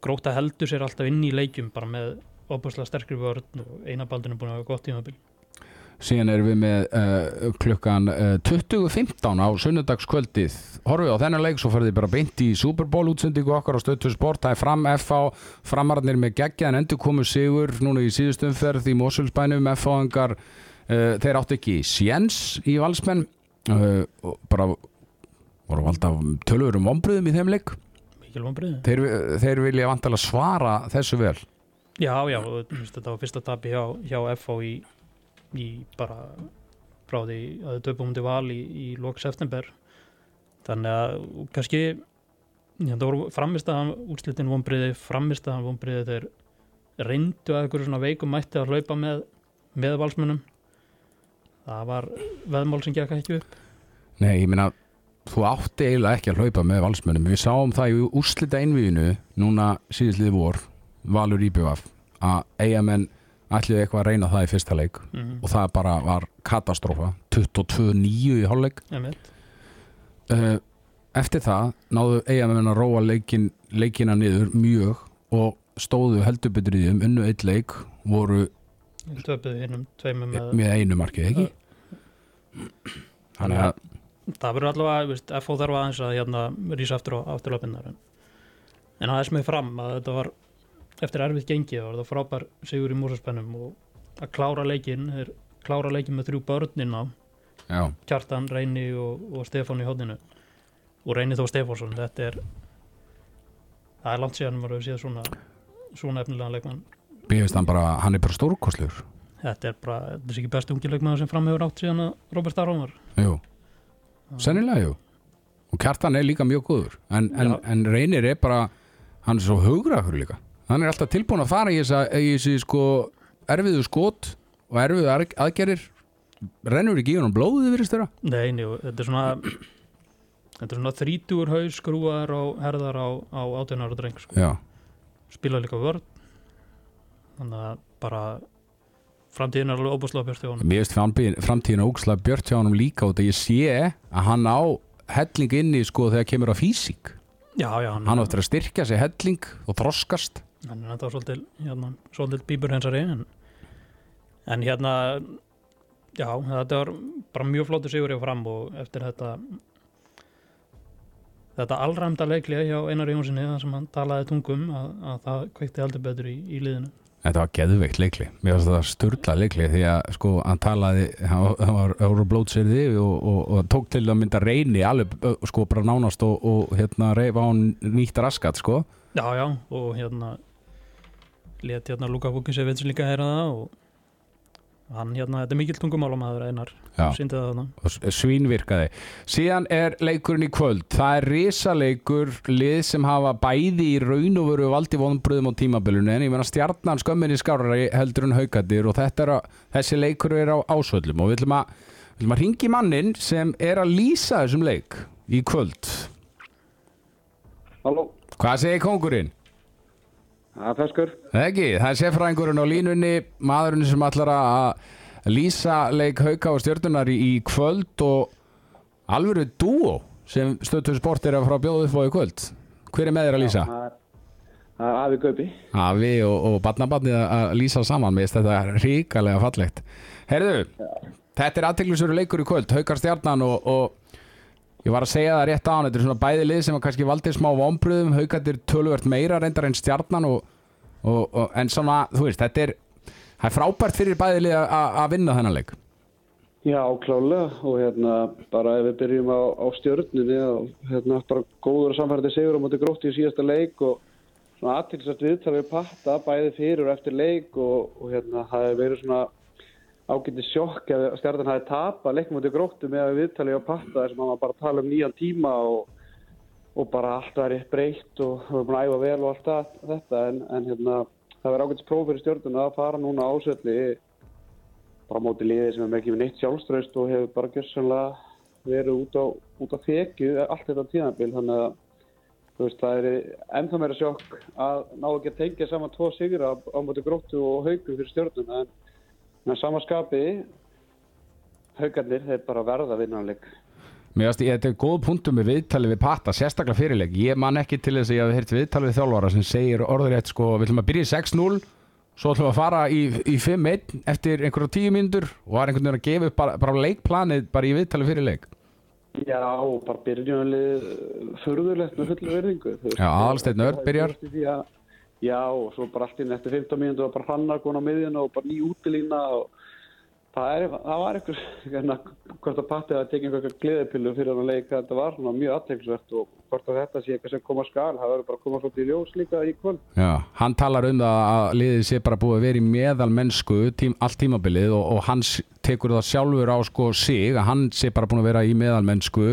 gróta heldur sér alltaf inn í leikjum bara með opaslega sterkri vörn og einabaldin er búin að hafa gott tímabil Síðan erum við með uh, klukkan uh, 20.15 á sunnudagskvöldið. Horfið á þennan leik, svo ferðið bara beint í Super Bowl útsendingu okkar á stöttu sport. Það er fram FH, framararnir með geggja en endur komu sigur núna í síðustu umferð í Mosulsbænum FH-engar uh, þeir áttu ekki séns í valsmenn. Bara voru valda tölvurum vombriðum í þeim leik. Þeir, þeir vilja vantala svara þessu vel. Já já, þetta var fyrsta tapi hjá, hjá FH í, í bara frá því að þau töpum til val í, í lok september. Þannig að kannski það voru framistaðan úrslitin vonbriði framistaðan vonbriði þeir reyndu að einhverju svona veikum mætti að hlaupa með, með valsmunum það var veðmál sem gekk ekki upp. Nei, ég meina, þú átti eiginlega ekki að hlaupa með valsmönnum. Við sáum það í úrslita einvíðinu núna síðistlið vor, Valur Íbjöfaf, að eigamenn ætliðu eitthvað að reyna það í fyrsta leik mm og það bara var katastrófa, 22-9 í hálfleik. -hmm. Uh, eftir það náðu eigamenn að róa leikin, leikina niður mjög og stóðu heldur betur í þeim, unnu eitt leik, voru tveimum með með einu markið, ekki? Þannig að, það verður allavega, FO þarf aðeins að hérna rísa aftur á afturlöpinnar en, en aðeins með fram að þetta var eftir erfið gengið var það frábær sigur í músaspennum og að klára leikin er klára leikin með þrjú börnin á. Já, Kjartan, Reyni og, og Stefán í hóðinu og Reyni þó Stefánsson þetta er það er langt síðan maður hefur séð svona svona efnilega leikmann. Finnst hann bara, hann er bara stórkostlegur. Þetta er bara, þetta er ekki besti ungi leikmaður sem framhefur átt síðan að Robert Aron var. Jú, sennilega jú. Og Kjartan er líka mjög góður. En, en, en reynir er bara hann er svo hugrakur líka hann er alltaf tilbúin að fara í þessi sko erfiðu skot og erfiðu að- aðgerðir. Rennur ekki í honum blóðið virðist þeirra Nei, og þetta er svona þetta er svona þrítugur haus skrúar og herðar á, á átjónar og dreng sko. Spila líka vörð þannig að bara framtíðin er alveg óbúslega björst í honum. Mér veist framtíðin, framtíðin ógslega björt hjá honum líka út að ég sé að hann á helling inni sko þegar kemur á físík. Já, já, hann, hann á eftir að styrkja sig helling og þroskast hann er þetta svolítil hérna, svolítil bíburhensari en, en hérna já, þetta var bara mjög flóttu sigur ég fram og eftir þetta þetta allræmda leiklið hjá Einar Jónssoni þar sem hann talaði tungum að, að það kveikti heldur betur í, í liðinu. Þetta var geðveikt leikli, mér finnst það sturla leikli því að sko hann talaði hann var- var Európa blótsirði og, og, og tók til að mynda reyni alveg sko bara nánast og, og hérna reyfa á hann nýtt raskat sko. Já, já, og hérna let hérna Luka Vukinsevits líka heyra það og hann hérna, þetta er mikill tungumálamaður einar, Já. síndi það þarna svínvirkaði. Síðan er leikurinn í kvöld, það er risaleikur lið sem hafa bæði í raun og veru valdi vonbröðum á tímabilinu en ég menna stjarnan skömmin í skárari heldur en haukadir og þetta er að, þessi leikur er á ásvöllum og við ætlum að, við ætlum að ringi mannin sem er að lýsa þessum leik í kvöld. Halló, Hvað segir kongurinn? Það er feskur. Ekki, það er sérfræðingurinn á línunni, maðurinn sem ætlar að lýsa leik hauka og stjörnunar í, kvöld og alvöru dúo sem stöttur sport er að fara að bjóða upp á í kvöld. Hver er með þér að lýsa? Það er, Afi Gaupi. Afi og, og barnabarnið að lýsa saman með þetta er ríkalega fallegt. Herðu, þetta er aðteglisveru leikur í kvöld, haukar stjarnan og, og ég var að segja það rétt á hann, þetta er svona bæði lið sem að kannski valdi smá vombriðum, haukarnir töluvert meira reyndar en stjarnan og, og, og, en svona, þú veist, þetta er, er frábært fyrir bæði lið að- vinna þennan leik. Já, klálega og hérna bara ef við byrjum á, á stjörnunni og hérna bara góður og samfærandi sigur á móti grótti í síðasta leik og svona aðtilsvært viðtalið við patta bæði fyrir og eftir leik og hérna það hefur verið svona ágæti sjokk ef stjarnan hafi tapað leikum móti gróttu með að viðtalið á patta sem hann var bara að tala um nýjan tíma og, og bara allt var rétt breytt og við erum búin að æfa vel og allt það, þetta. En, en hérna það verður ágætis próf fyrir stjörnuna að fara núna ásvelli bara móti liði sem er með ekki með neitt sjálfströst og hefur bara gjörsanlega verið út á, út á þekju allt þetta tíðanbíl þannig að veist, það er ennþá meira sjokk að ná ekki að tengja saman tvo sigur á, á móti gróttu og haugum fyrir stjórnuna en með sama skapi haugarnir þeir bara verða vinnanleik Mér finnst þetta er góð punktum með viðtalið við Patta, sérstaklega fyrirleik. Ég man ekki til þess að ég hafi heyrt viðtalið við þjálfara sem segir orðurétt sko, við ætlum að byrja í 6-0, svo ætlum við að fara í, í 5-1 eftir einhverja 10 mínútur og var einhvern veginn að gefa upp bara, bara leikplanið bara í viðtalið fyrirleik. Já, bara byrjunalið förðulegt með fullu verðingu. Já, Aðalsteinn Örn byrjar. Að- Já, og svo bara allt inn eftir 15 mínútur og bara hrannar konu á miðjuna og bara ný útilína og það, er, það var einhver, [LAUGHS] hérna, hvort að Patti að tekja einhverja gleðipillu fyrir hann að leika, þetta var svona mjög aðteglisvert og hvort að þetta sé eitthvað sem koma skal, það verður bara að koma svolítið í ljós líka í kvöld. Já, hann talar um það að liðið sé bara búið að vera í meðal mennsku tím, allt tímabilið og, og hann tekur það sjálfur á sko sig að hann sé bara búin að vera í meðal mennsku.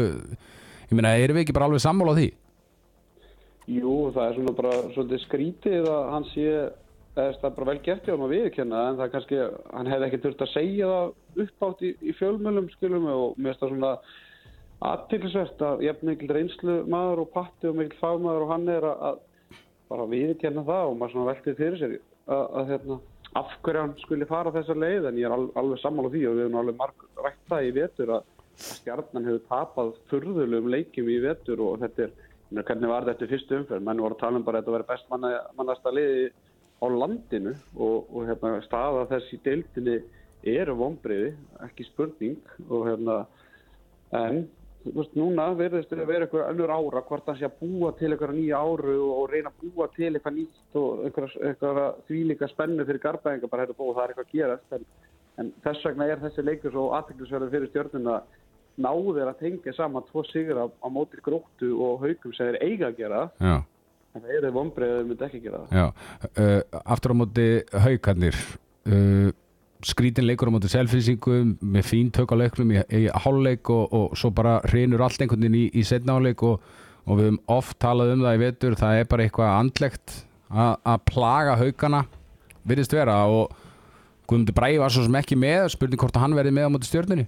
Ég meina, erum við ekki bara alveg sammála á því? Jú, það er svona bara svolítið skrítið að hann sé, eða það er bara vel gert hjá hann að viðkenna en það er kannski, hann hefði ekki þurft að segja það uppátt í, í fjölmjölum skilum og mér finnst það svona aðtilsvert að jafn mikil reynslu maður og patti og mikil fagmaður og hann er að, að bara viðkenna það og maður svona veltið fyrir sér að, að hérna, af hverju hann skuli fara þessa leið en ég er al, alveg sammála því og við erum alveg marg rætt það í vetur að stjarnan hefur tapað furðulegum leikjum í vetur og þetta er ég hvernig var þetta fyrstu umferð? Menn voru að tala um bara að þetta verið best manna, mannasta liði á landinu og, og hérna, staða þess í deildinni eru vonbriði, ekki spurning og hérna en veist, núna verðist að vera eitthvað önnur ára hvort hann sé að búa til eitthvað nýja áru og, og reyna að búa til eitthvað nýtt og eitthvað, eitthvað þvílíka spennu fyrir garbaðinga bara hérna búið það er eitthvað að gerast en, en þess vegna er þessi leikur svo aðteklisverður fyrir stjórnuna náður að tengja saman tvo sigur á, á móti gróttu og haugum sem þeir eiga að gera. Já. en það eru vonbreið að þeir myndi ekki gera það. Uh, aftur á móti haukarnir. Uh, skrítin leikur á móti selfisingum með fín tök á leiknum í, í hálfleik og, og svo bara reynur allt einhvern veginn í, í setna hálfleik og, og við höfum oft talað um það í vetur. Það er bara eitthvað andlegt að plaga haugana virðist vera. Og Guðmundur Bræði var svo sem ekki með. Spurning hvort að hann verði með á móti stjörnunni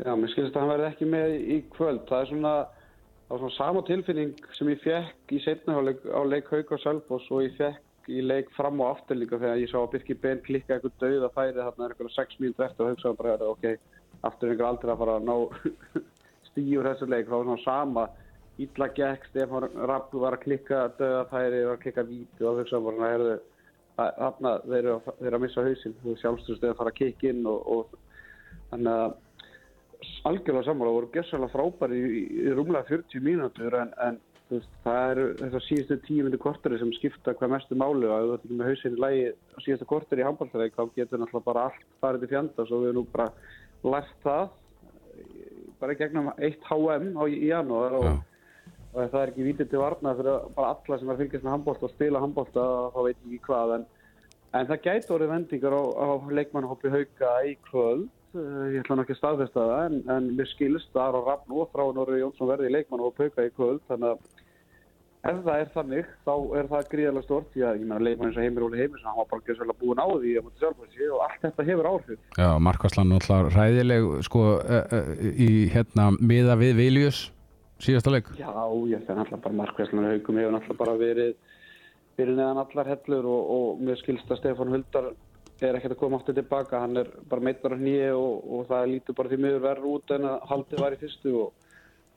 Já, mér skilst að hann verði ekki með í kvöld. Það er svona, það var svona sama tilfinning sem ég fekk í setna á leik, á leik Hauk og Selfoss og ég fekk í leik fram og aftur líka þegar ég sá að Birkir Ben klikka eitthvað dauð að færi þarna er eitthvað 6 mínútur eftir og hugsaði bara, ok, aftur er einhver aldrei að fara að ná [LAUGHS] stíur þessu leik. Það var svona sama, ítla gekk, Stefán Rapp var að klikka dauða færi, var að klikka víti og hugsaði bara, svona, heyrðu, þarna þeir eru að, að missa hausinn, þú sjálfstöðst að fara að kikka inn og, og þannig að algjörlega sammála voru gessalega frábæri í, í, rúmlega 40 mínútur en, en veist, það eru þessar síðustu tíu myndu kortari sem skipta hvað mestu máli og ef þú ert ekki með hausinn í lægi á síðustu kortari í handballtæðik þá getur náttúrulega bara allt farið til fjandast og við erum nú bara lært það bara gegnum eitt HM á, í janúar og, og það er ekki vítið til varna fyrir bara alla sem er fylgjast með handbólta og spila handbólta þá veit ég ekki hvað en, en það gæti orðið vendingar á, á leikmannhoppi hauka í kvöld ég ætla nokkið að staðfesta það en, en mér skilst að Aron Raffn og frá Norri Jónsson verði í leikmann og pauka í kvöld þannig að ef það er þannig þá er það gríðarlega stort því að ég meina leikmann eins og Heimir Óli Heimisson hann var bara ekki svolítið búin á því sjálfhversi og allt þetta hefur áhrif. Já, Markvarslan náttúrulega ræðileg sko uh, uh, í hérna miða við Viljus síðasta leik. Já, ég fenn alltaf bara Markvæslan haugum hefur alltaf bara verið fyrir neðan allar hellur og, og mér skilst að Stefán Huldar er ekkert að koma aftur tilbaka, hann er bara meittar á nýju og, og það lítur bara því miður verður út en að haldið var í fyrstu og,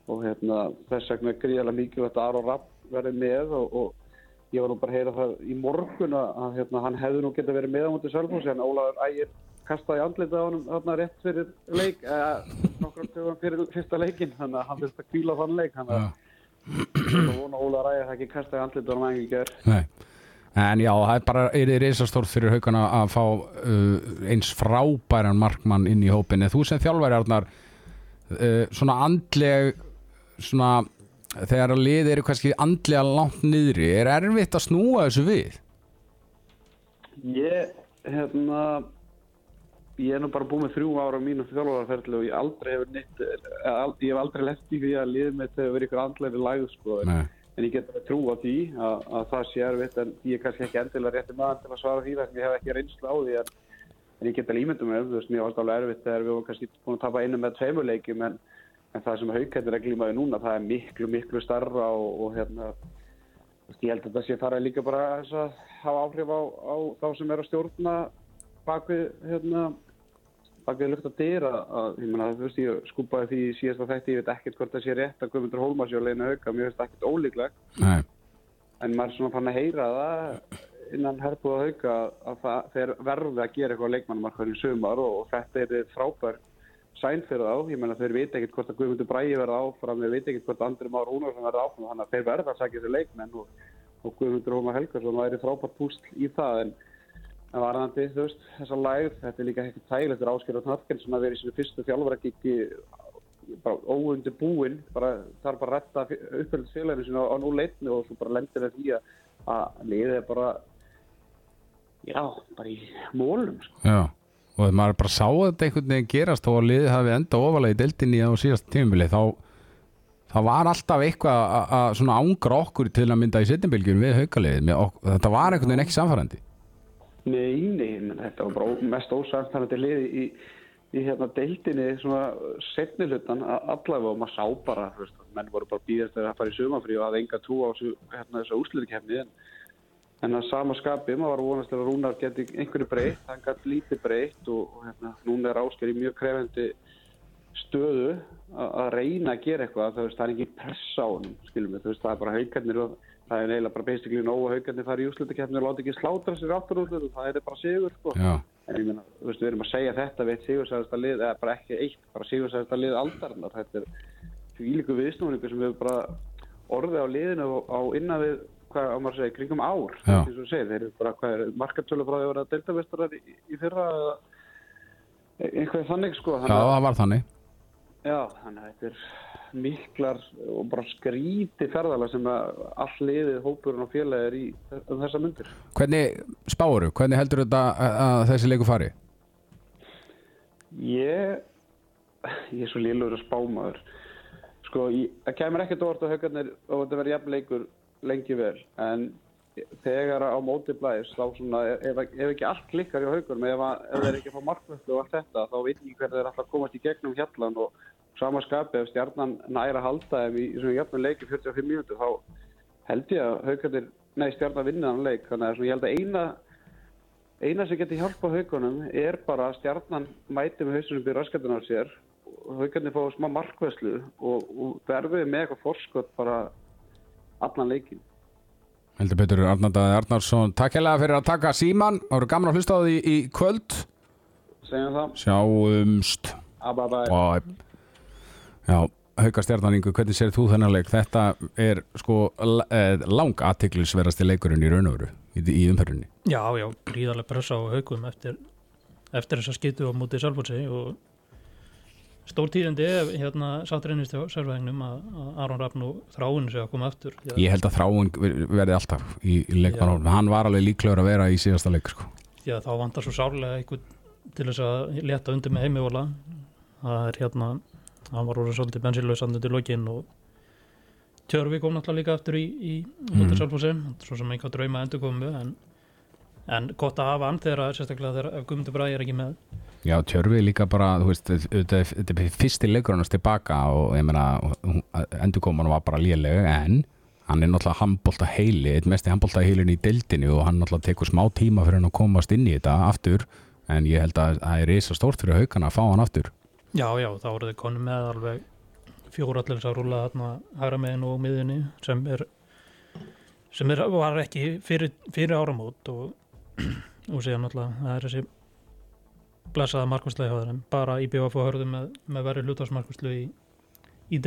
og hérna, þess vegna er gríðarlega mikilvægt að Aron Rapp verði með og, og ég var nú bara að heyra það í morgun að, hérna, hann hefði nú getið verið með á mútið Sölfósi en Ólaður Ægir kastaði andlitið á hann þarna rétt fyrir leik eða nokkrum töfum fyrir fyrsta leikin þannig að hann fyrst að kvíla þann leik þannig að ég vona að Ólaður Ægir það ekki kastaði andlitið á hann En já, það er bara, reysastórt fyrir haugana að fá uh, eins frábæran markmann inn í hópin. Þú sem þjálfæri, Arnar, uh, svona andleg, svona, þegar að lið eru kannski andlega langt niðri, er erfitt að snúa þessu við? Ég, hérna, ég er nú bara búið með þrjú ára á mínu þjálfarferðli og ég aldrei hefur neitt, ég hef aldrei lett í því að liðið mitt hefur verið ykkur andlega við læðu, sko. Nei. En ég get að trúa því að, að það sé erfitt en ég er kannski ekki endilega rétti maður til að svara því þess að ég hef ekki reynslu á því en, en ég get að límynda mig, þú veist, mér varst alveg erfitt þegar við vorum kannski búin að tapa einu með tveimuleikjum en, en það sem haugkættir er glímaði núna, það er miklu, miklu starra og, og hérna, ég held að það sé farað líka bara að hafa áhrif á, á þá sem er að stjórna bakvið, hérna, bakvið luft að dyra að, ég menna, þú veist, ég skúpaði því í síðasta þætti, ég veit ekkert hvort það sé rétt að Guðmundur Hólmars og Leina Hauka, mér finnst það ekkert ólíklegt, Nei. en maður er svona fann að heyra það innan herbúða Hauka að það, þeir verði að gera eitthvað á leikmannumarkaðinu sumar og, og þetta er frábær sæn fyrir þá, ég menna þeir veit ekkert hvort að Guðmundur Bræði verða áfram, þeir veit ekkert hvort að Andri Már Rúnarsson verða áfram, þannig að þeir verða að sagja þessu leikmenn og, og Guðmundur Hólmar Helgarsson væri frábært púsl í það. En En varðandi, þú veist, þessa lægð, þetta er líka ekkert tægilegt fyrir Ásker og Knarkinn sem að vera í sinu fyrstu þjálfuragíki bara óundir búinn, þarf bara retta uppfjöldisfélaginu sinu á, núleitni og svo bara lendir það því að, liðið er bara, já, bara í mólum, sko. Já, og maður bara sá þetta einhvern veginn gerast og liðið hafi enda ofalega í deildinni á síðast tímumili, þá það var alltaf eitthvað að- ángra okkur til að mynda í setjumbilgjum við haukaliðið, þetta var einhvern veginn ekki samfærandi. Nei, nei, menn þetta var bara mest ósæðanstæðandi lið í, í hérna deildinni svona setni hlutan a- allavega og maður sá bara, veist, menn voru bara býðast að fara í sumafrí og hafði enga trú á hérna, þessu úslutikefni en, en að sama skapi, maður var vonast að Rúnar geti einhverju breytt, hann gæti lítið breytt og, og hérna, núna er Ásker í mjög krefendi stöðu að reyna að gera eitthvað, þú veist, það er ekki pressa á honum, skilum við, það er bara haugarnir og það er eiginlega bara basically nóg að haugarnir fara í úslutikefni og láta ekki slátra sér áttur úslut og það er bara sigur, sko. En ég meina, þú veist, við erum að segja þetta við eitt sigursæðasta lið, eða bara ekki eitt, bara sigursæðasta lið aldarinnar. Þetta er líku viðsnúningu sem við bara orðið á liðinu á, innan við, hvað á maður að segja, kringum ár. Og þú segir, þeir eru bara, hvað er, markartölu frá því að vera deltavistarar í, í fyrra eða eitthvað þannig, sko. já, það var þannig. Já, þannig að þetta er miklar og bara skríti ferðala sem að all liðið, hópurinn og félagi er í um þessa myndir. Hvernig spáru, hvernig heldur þetta að, að þessi leiku fari? Ég, ég er svo lélur að spámaður. Sko, ég, það kemur ekkert orð á haugarnir og þetta verður jafn leikur lengi vel. En þegar á móti blæðis, þá svona, ef, ef ekki allt klikkar hjá haugurum, ef, að- ef þeir ekki fá markvöldu og allt þetta, þá veit ég hvernig þeir að komast í gegnum hjallan og sama skapi ef stjarnan næra halda í svona jafnum leiki 45 mínútur, þá held ég að haugarnir, nei, stjarnan vinna þann leik. Þannig að ég held að eina eina sem getur hjálpa haugunum er bara að stjarnan mæti með hausunum byrja raskatinn á sér og haugarnir fá smá markvæslu og, og verðið með eitthvað forskot bara allan leikin. Heldur betur Arnaldaði Arnarsson Takk hérlega fyrir að taka síman Það voru gaman að hlusta á því í kvöld Segjum það. Sjáumst Abba, og Já, Hauka Stjarnaningu, hvernig sér þú þennan leik? Þetta er sko eh, lang aðtiklisverasti leikurinn í raun og veru í, í umferðinni. Já, já, gríðarlega pressa á haugum eftir, eftir þessa skitu á mútið Salfótsi og stór tíðindi ef hérna satt reynist hjá sérfæðingnum að, að Aron Rafn og þráin sé að koma aftur. Já, Ég held að þráin ver- verði alltaf í, í leikmannhólum Hann var alveg líklegur að vera í síðasta leik sko. Já, þá vantar svo sárlega einhvern til þess að leta undir með heimivóla það er hérna hann var orðið svolítið bensinlausand undir lokin og Tjörfi kom náttúrulega líka aftur í, í mútið Mhm. Salfótsi svo sem einhver drauma endur komu en, en gott að hafa hann þegar sérstaklega þegar Guðmundur Bræði er ekki með. Já, Tjörfi líka bara, þú veist, þetta er- er fyrsti leikur hans tilbaka og ég meina, endurkoman var bara léleg en hann er náttúrulega handbólta heili, eitt mesti handbólta heilin í deildinu og hann náttúrulega tekur smá tíma fyrir hann að komast inn í þetta aftur en ég held að það er risa stórt fyrir haukana að fá hann aftur Já, já, þá voru þið konu með alveg fjórallir að rúla þarna hægra megin og miðunni sem er sem er, var ekki fyrir, fyrir áramót og, og síðan náttúrulega það er þessi blessaða markværslega bara í BVF og hörðu með, með verið hlutvarsmarkværslu í, í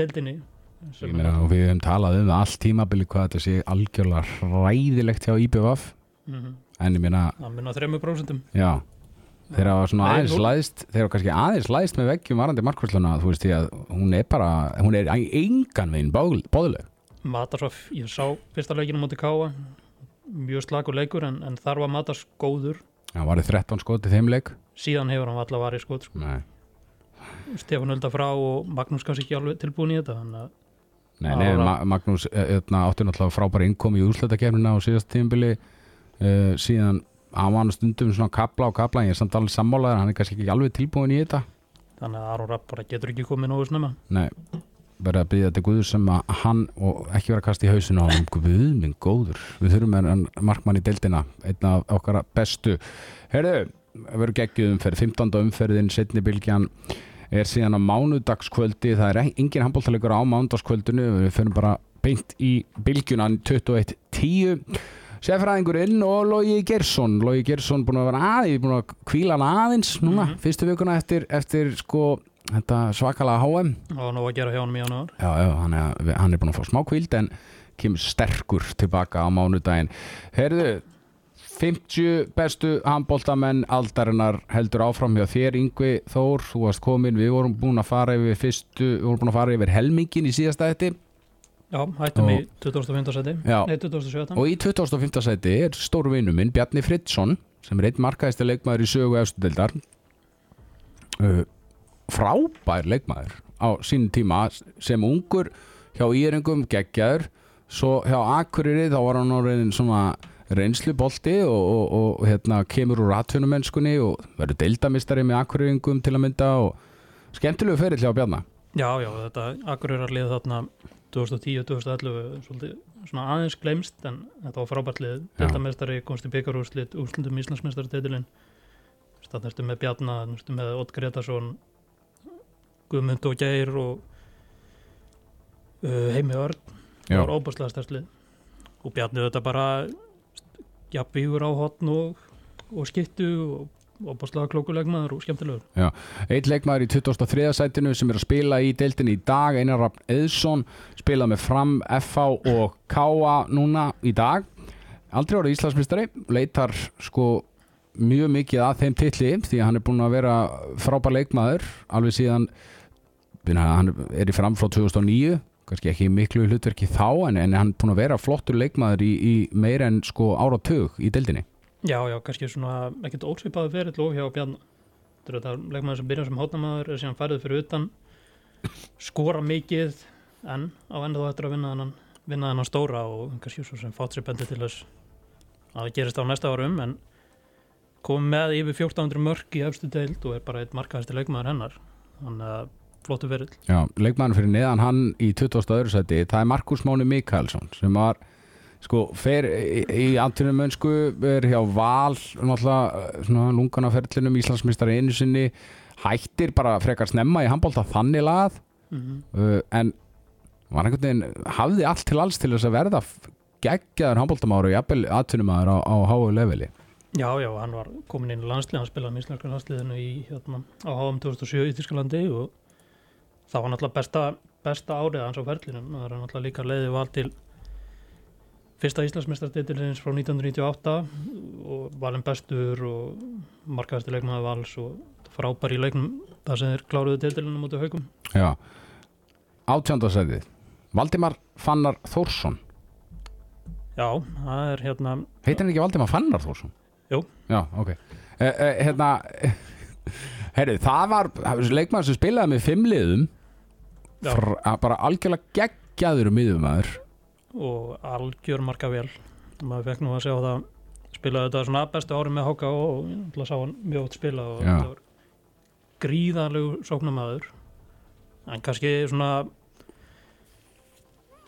Ég meina, og við hefum talað um það allt tímabili hvað þetta sé algjörlega ræðilegt hjá IBVF mm en ég meina, að minna þremmu prósentum. Já þeir hafa svona aðeins læðst þeir hafa kannski aðeins læðst með veggjum varandi markvörsluna þú veist því að hún er bara hún er engan veginn bóðleg Matarsov, ég sá fyrsta leikinu mútið Káa mjög slagur leikur en, en þar var Matars góður. Það var 13 skot í þeim leik. Síðan hefur hann alltaf varið sko, sko. Nei, Stefán Ölda frá og Magnús kannski ekki alveg tilbúin í þetta að nei, nei það- Ma Magnús öðna, átti náttúrulega frábæri innkomi í úrslutakefnina á síðast tímbili uh, síðan hann var stundum svona kapla og kapla en ég er samt alveg sammálaður, hann er kannski ekki alveg tilbúin í þetta. Þannig að Aron Rapp bara getur ekki komið nógu snemma. Nei, verða að byggja þetta Guður sem að hann og ekki vera að kasta í hausinu á hann Guð minn góður, við þurfum en markmann í deildina, einn af okkar bestu. Herðu, verður geggjuð umferð 15. umferðin, setni bylgjan er síðan á mánudagskvöldi það er engin handbóltalegur á mánudagskvöldinu við fyrir bara beint í bylgjunan 21.10 Sefræðingur inn og Logi Gersson Logi Gersson búin að vera aðeins búin að kvíla hann aðeins núna, fyrstu vikuna eftir, eftir sko, svakalega HM og nóg að gera hjá hann í janúar. Já, já, hann er, hann er búin að fá smá kvíld en kemur sterkur tilbaka á mánudaginn. Herðu, 50 bestu handbóltamenn aldarinnar heldur áfram hjá þér Yngvi Þór, þú varst komin, við vorum búin að fara yfir fyrstu, við vorum búin að fara yfir helmingin í síðasta þetta Já, hættum Og- í 2015 seti. Nei, 2017 og í 2005. seti er stóru vinnu minn Bjarni Fridsson sem er einn markaðist leikmaður í sögu efstudeldar uh, frábær leikmaður á sínum tíma sem ungur hjá Íringum geggjaður svo hjá Akureyri þá var hann orðin svona reynslubolti og, og, og hérna, kemur úr atvinnumennskunni og verður deildamistari með Akureyringum til að mynda og skemmtilegu ferill hjá Bjarna Já, já, þetta Akureyrar lið þarna 2010-2011 svolítið svona aðeins glemst en þetta var frábært lið. Deltamestari, komst í byggarúrslit úrslutum Íslandsmeistari titilin þannig ertu með Bjarna, ertu með Ott Gretarsson Guðmund og Geir og uh, Heimi Örn. Það var óbúslega stærslið og Bjarni þetta bara jafnvígur á hotn og, og skittu og óbúslega klókulegmaður og skemmtilegur. Eitt leikmaður í 2003. sætinu sem er að spila í deildinni í dag, Einar Rafn Eðsson spila með Fram, FH og KA núna í dag. Aldrei orðið Íslandsmyndstari leitar sko mjög mikið að þeim titli því að hann er búin að vera frábær leikmaður alveg síðan hann er í Fram frá 2009 kannski ekki miklu hlutverki þá en, en hann er búin að vera flottur leikmaður í, í meira en sko áratug í deildinni Já, já, kannski svona ekkert ósvipaði ferill og hjá Bjarni þetta er leikmaður sem byrjar sem hótnamaður er síðan færið fyrir utan skora mikið en á enda þá eftir að vinna þennan vinna þennan stóra og kannski svo sem fátt sér bendi til þess að það gerist á næsta árum en kom með yfir 1400 mörg í efstu deild og er bara eitt markaðasti leikmaður hennar þannig að flottu verill Já, leikmann fyrir neðan hann í 20. öðru seti, það er Markus Máni Mikaelsson sem var sko, fer í, í antunum mönsku er hjá Val náttúrulega svona lungana ferlinum Íslandsmyndstari einu sinni hættir bara frekar snemma í handbólta þannig lagað. Mm -hmm. uh, en var einhvern veginn hafði allt til alls til þess að verða geggjaður handbóltamáru og jafnvel aðtunumæður á, á háu leveli. Já, já, hann var komin inn í landslið, hann spilaði með íslenska landsliðinu í, hérna, á HM 2007 í Þískalandi og það var náttúrulega besta, besta árið hans á ferlinum, það er náttúrulega líka leiði val til fyrsta Íslandsmeistartitilins frá 1998 og valin bestur og markaðasti leikmaði vals og frábær í leiknum þar sem þeir kláruðu titilinu mútið haugum Já, átjöndarsætið Valdimar Fannar Þórsson. Já, það er hérna heitir hann ekki Valdimar Fannar Þórsson? Jú. Já, ok. Eh, eh, Hérna Herri, það var leikmaður sem spilaði með fimm liðum. Já. Fra, bara algjörlega geggjaður um miðumæður og algjör marka vel maður fekk nú að sjá það spilaði þetta svona bestu ári með Háka og ég náttúrulega sá hann mjög oft spila og þetta var gríðarlegu sóknamaður en kannski svona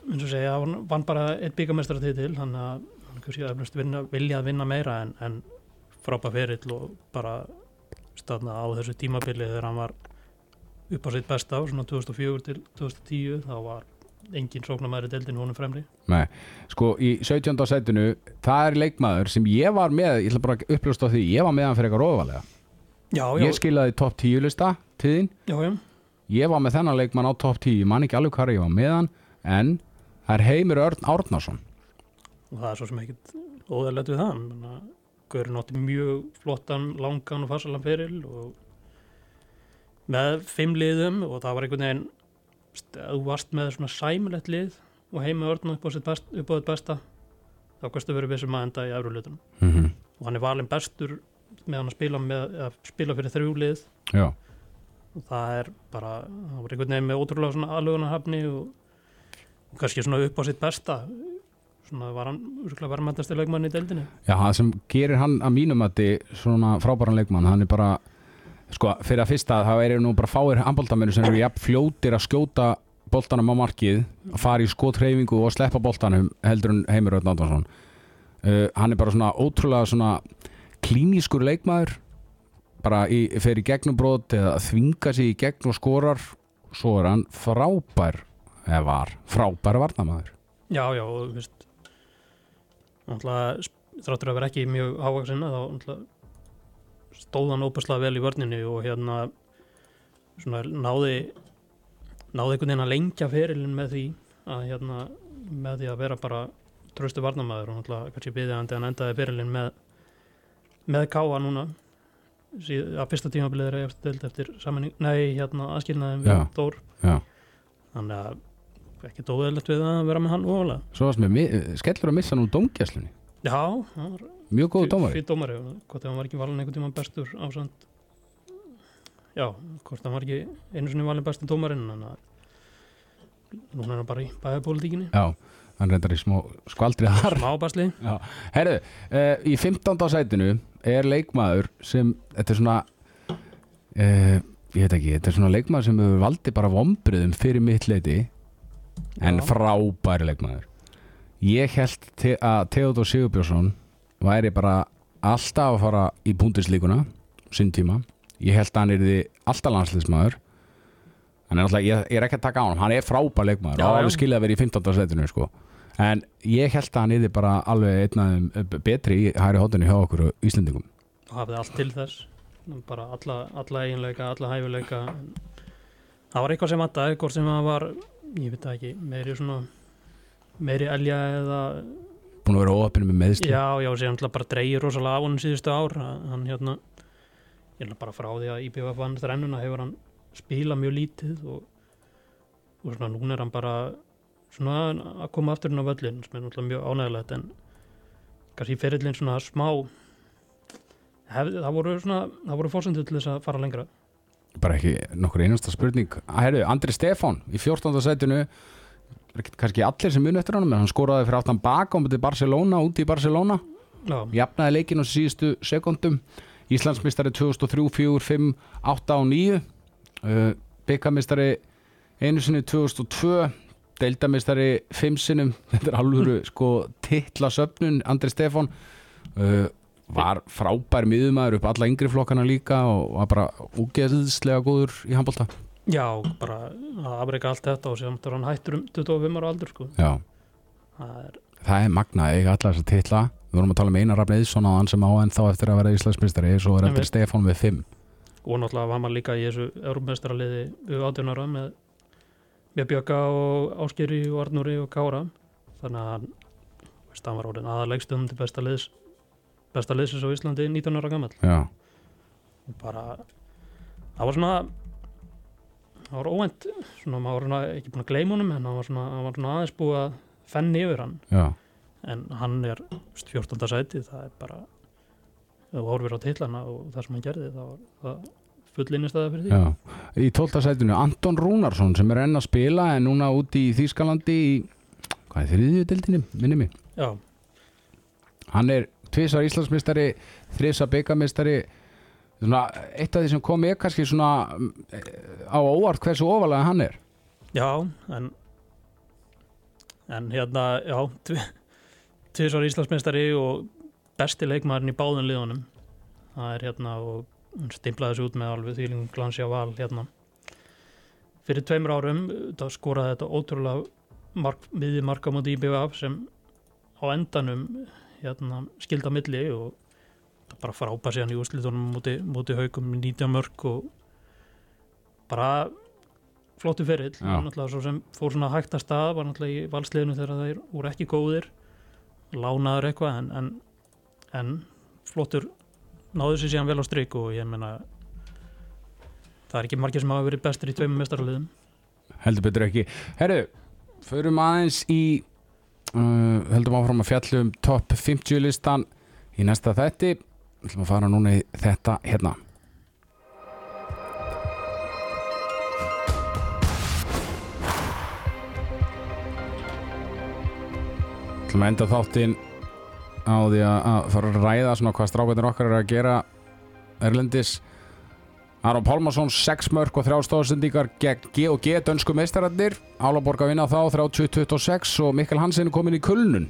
eins og segja, hann vann bara eitt byggamestara til þannig að hann kannski eflust vilja að vinna meira en, en frábær ferill og bara staðna á þessu tímabili þegar hann var upp á sitt besta á svona 2004 til 2010 þá var engin sóknamaður í deildin honum fremri. Nei, sko í 17. sætinu það er leikmaður sem ég var með ég ætla bara að uppljósta því, ég var með hann fyrir eitthvað róðvalega Já, já, ég skilaði topp 10 lista til þín. Já, já. ég var með þennan leikmann á topp 10 ég man ekki alveg hvað ég var með hann en það er Heimir Örn Árnason. Og það er svo sem ekkit óðarlegt við það Gaurin átti mjög flottan langan og farsalan feril og með fimm liðum og það var einhvern veginn þú varst með svona sæmilegt lið og heimi örn upp á þitt besta þá kannstu verið vissum að enda í efru hlutunum. Mm -hmm. og hann er valinn bestur með hann að spila, með, að spila fyrir þrjú lið. Já, og það er bara, það var einhvern veginn með ótrúlega svona aðlugunarhafni og, og kannski svona upp á sitt besta. Svona var hann úrsklega verðmæntasti leikmann í deildinni. Já, það sem gerir hann að mínum að svona frábæran leikmann, hann er bara sko, fyrir að fyrsta, það er nú bara fáir handbóltamennir sem eru jafn fljótir að skjóta boltanum á markið, að fara í skothreyfingu og sleppa boltanum heldur en Heimir Örn Árnason. Uh, hann er bara svona ótrúlega svona klínískur leikmaður bara í, fer í gegnumbrot eða þvinga sig í gegn og skorar. Svo er hann frábær eða var, frábær varnamaður Já, já, og þú veist náttúrulega þráttur að vera ekki mjög hávaksin þá náttúrulega stóð hann óbærslega vel í vörninni og hérna svona náði náði einhvern veginn að lengja ferilinn með því að hérna með því að vera bara tröstu varnamaður og náttúrulega kannski byggði hann endaði ferilinn með með káa núna. Síð, að fyrsta tímabilið er eftir, eftir samanning, nei hérna aðskilnaðin við. Þór. Þannig að ekki dóðilegt við að vera með hann ofalega. Svo varst með skellur að missa nú dómgæslunni Já, hann var mjög góðu dómari. Fyrir dómari, hvort hann var ekki valin einhvern tímann bestur ásand Já, hvort hann var ekki einu sinni valin bestur dómarinn en að núna er hann bara í bæðapólitíkinni Já, hann reyndar í smá skvaldrið þar. Smá basli. Herðu, uh, í 15. sætinu er leikmaður sem þetta er svona uh, ég veit ekki, þetta er svona leikmaður sem hefur valdi bara vombriðum fyrir mitt leiti en Já. frábæri leikmaður ég held te að Theodor Sigurbjörnsson væri bara alltaf að fara í búndislíkuna sinn tíma, ég held að hann er alltaf landsliðsmaður. Hann er alltaf, ég, ég er ekki að taka á hann hann er frábær leikmaður. Já, og alveg skilja að vera í 15. setinu sko. en ég held að hann er bara alveg einn af þeim betri í hæri hóttunni hjá okkur og Íslendingum. Og hafði allt til þess. Bara alla, alla eiginleika, alla hæfileika. Það var eitthvað sem aðtaði hvort sem það var, ég veit ekki meiri svona meiri elja eða búin að vera óöppinu með meðsli Já, já, sér hann bara dreigir rosalega á hann síðustu ár. Að hann hérna ég er bara frá því að IBF vann þrennuna hefur hann spilað mjög lítið og, og svona núna er hann bara svona að koma aftur inn á völlin sem er náttúrulega mjög ánægilegt en kannski ferillin svona smá hef, það voru svona, það voru fórsendur til þess að fara lengra. Bara ekki nokkur einasta spurning. Herru, Andri Stefán í 14. sætinu er ekki kannski allir sem muni eftir en hann skoraði fyrir áttan baka á myndi Barcelona úti í Barcelona. Já, jafnaði leikin á síðustu sekundum Íslandsmistari 2003, 4, 5, 8 og 9 uh, byggamistari einu sinni 2002 deildamistari 5 sinnum. [LAUGHS] Þetta er alvöru sko titla söpnun Andri Stefán. Uh, var frábær miðumæður upp alla yngri flokkana líka og var bara úgeðslega góður í handbólta já bara að afreika allt þetta og er hann hættur um 25 ára aldur sko. Já, það er, það er magnað eiga allar þess að titla. Við vorum að tala um Einar Rafn Eðsson á hann sem á en þá eftir að vera Íslandsmistari svo er Einmitt. Stefán með 5 og náttúrulega var maður líka í þessu Európmestraliði við 18 ára með, Bjögga og Áskeri og Arnúri og Kára. Þannig að hann, veist, hann var orðin aðalegstum til besta liðs besta liðsins á Íslandi 19 ára gammal Já, bara það var svona það var óvænt svona maður var ekki búin að gleyma honum en hann var svona, hann var svona aðeins búið að fenni yfir hann já, en hann er veist, 14. sæti það er bara þú horfir á titlana og það sem hann gerði þá var það full innistæða fyrir því já Í 12. sætinu Anton Rúnarsson sem er enn að spila en núna úti í Þýskalandi í hvað er þriðju dildinni, minni mig Já, hann er tvisar Íslandsmistari þrisa byggamistari svona, eitt af því sem kom er kannski svona eh, á óvart hversu ofalega hann er. Já en en hérna, já tvisvar Íslandsmeistari og besti leikmaðurinn í báðum liðunum. Það er hérna og stimplaði þessu út með alveg þýling glansja val hérna. Fyrir tveimur árum þá skoraði þetta ótrúlega mark, miði marka múti IBF sem á endanum hérna, skilda milli og bara sér hann í úrslitunum múti, múti haugum 19 mörg og bara flottu ferill. Náttúrulega svo sem fór svona hægt að stað var náttúrulega í valsliðinu þegar þeir voru ekki góðir lánaður eitthvað en, en, en flottur náður sér síðan vel á strik og ég meina það er ekki margir sem hafa verið bestir í tveimum mestaraliðum heldur betur ekki. Herru, förum aðeins í uh, heldum áfram að fjallum top 50 listan í næsta þetti ætlum að fara núna í þetta hérna. Ætlum að enda þáttinn á því að, fara að ræða svona hvað strákvæðin okkar er að gera Erlendis. Aron Pálmarsson 6 mörg og 3 stóðsendingar gegn G og G dönsku meistararnir. Álaborg að vinna þá 30-26 og Mikkel Hansen er komin í kulnun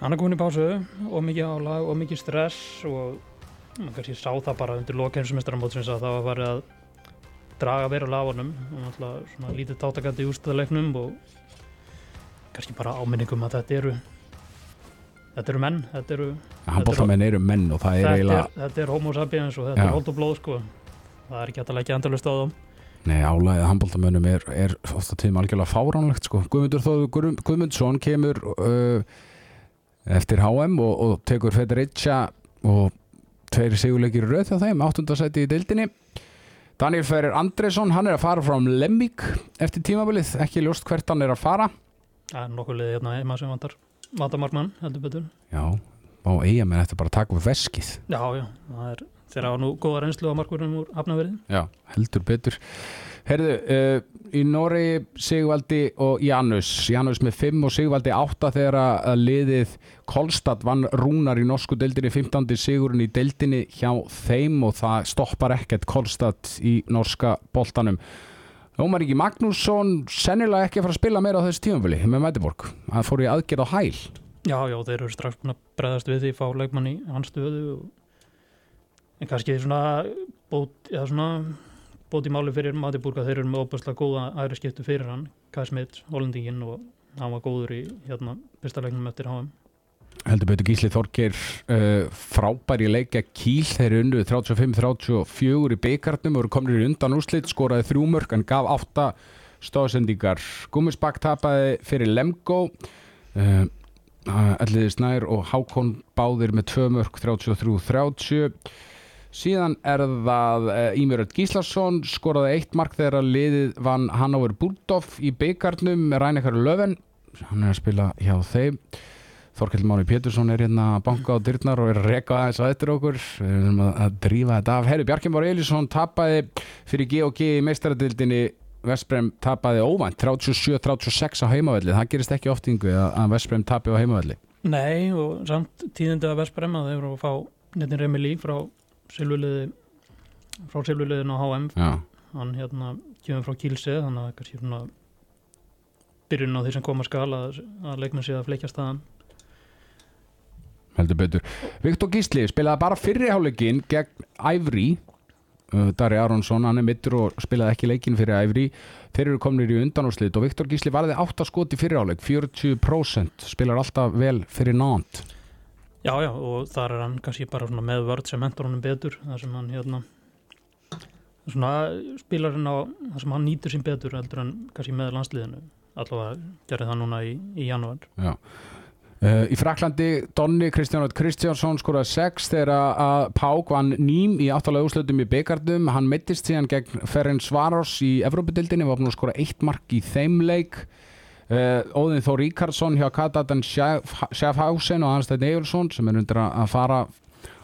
hann er komin í pásu og mikið álag og mikið stress og kannski sá það bara undir lokeinsmestaramótsins að það var farið að draga verulega á honum og náttúrulega svona lítið tátakandi í úrstæðaleiknum og kannski bara áminningum að þetta eru þetta eru menn þetta eru Handbóltamenn eru menn og það er þetta eiginlega er, þetta er homo sapiens og þetta Já. er hold og blóð sko það er ekki að leggja endalust á þá Nei, álæðið handbóltamönnum er, er ofta tíma algjörlega fáránlegt sko. Guðmundur Þóður Guðm- Guðmundsson kemur uh, eftir HM og, og tekur Federica og tveiri sigurleikir röð hjá þeim, áttundasæti í deildinni. Daniel Ferrer Andresson, hann er að fara frá Lemmík eftir tímabilið, ekki ljóst hvert hann er að fara. Það er nokkuð liðið hérna heima sem vantar vandamarkmann heldur betur. Já, á eigamenn eftir bara að taka upp veskið. Já já það er þeirra á nú góða reynslu á markverðum úr hafnaverið Já, heldur betur Herðu, uh, í Noregi Sigvaldi og Janus. Janus með 5 og Sigvaldi 8 þegar að liðið Kolstad vann rúnar í norsku deildinni 15. sigurinn í deildinni hjá þeim og það stoppar ekkert Kolstad í norska boltanum. Ómar Ingi Magnússon sennilega ekki að fara að spila meira á þessu tímanfili með Mætiborg, það fór í aðgerð á hæl. Já já þeir eru strax búin að breðast við því fá leikmann í hans stöðu og... en kannski svona bót, eða svona bót í máli fyrir Mati Búrga. Þeir eru með óbærslega góða æri skiptu fyrir hann Kai Smith, Hollendingin og hann var góður í hérna fyrsta leiknum eftir HM heldur betur Gísli Þorgir uh, frábæri leikja Kíl. Þeir eru unnu 35-34 í byggarnum og eru komnir í undan úrslit skoraði þrjú mörg en gaf átta stóðsendingar Gummisbakk tapaði fyrir Lemgo uh, Elliði Snær og Hákon báðir með tvö mörg 33-30 síðan er það uh, Ímjörð Gíslason skoraði eitt mark þegar að liðið vann Hannover Búrdóf í byggarnum Rænekar Löfven. Hann er að spila hjá þeim. Þorkell Máni Pétursson er hérna að banka á dyrnar og er að reka aðeins að eftir okkur. Við erum að, drífa þetta af. Herri Bjarki Már Elísson tapaði fyrir G&G í meistaradildinni Vestbrem tapaði óvænt 37-36 á heimavelli. Það gerist ekki oft yngu að, Vestbrem tapi á heimavelli. Nei, og samt tíðindi að Vesprem að þeir eru að fá netin Remili frá silvuliði frá silvuliðin á HM Já, hann hérna kemur frá Kílsið þannig að kannski svona byrjun á því sem skal að, að leikmenn sé að fleikja staðan. Heldur betur. Viktor Gísli spilaði bara fyrriháleikin gegn Ævri. Uh, Dari Aronsson, hann er mittur og spilaði ekki leikin fyrir Ævri. Þeir eru komnir í undanúrslit og Viktor Gísli varði 8 skot í fyrriháleik 40% spilar alltaf vel fyrir nánt Já, já, og þar er hann kannski bara með vörð sem mentor honum betur þar sem hann hérna svona spilarinn á þar sem hann nýtur sín betur heldur en kannski með landsliðinu. Allavega gerði það núna í, í janúar. Já. Uh, í Fraklandi Donni Kristján Kristjánsson skoraði 6 þegar að Pák vann ným í áttalega úrslutum í byggardum hann mittist síðan gegn Ferenc Varos í Evrópudildinni, var búin að skora eitt mark í þeim leik uh, Óðinn Þór Ríkarsson hjá Katadan Schaffhausen og Anstæðin Egilson sem er undir að fara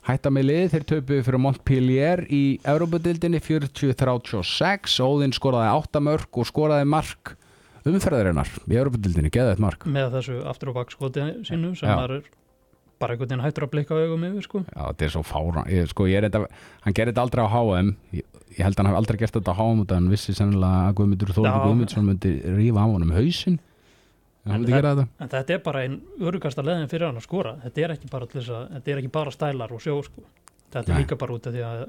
hætta með lið, þeir töpuðu fyrir Montpellier í Evrópudildinni 40-36, Óðinn skoraði 8 mörg og skoraði mark umferðarinnar í Evrópudildinni, geða eitt mark. Með þessu aftur og bak skoti sínu sem maður er bara einhvern veginn hættur að blikka á augum yfir sko. Já, þetta er svo fára ég, sko, ég er þetta, hann gerir þetta aldrei á HM ég, ég held að hann hef aldrei gert þetta á HM út af hann vissi sennilega að Guðmundur Þóri. Guðmundsson myndi rífa af honum hausinn. hann En þetta. en þetta er bara einn örugasta leðin fyrir hann að skora. Þetta er ekki bara, þetta er ekki bara stælar og sjó sko. þetta er Nei. líka bara út af því að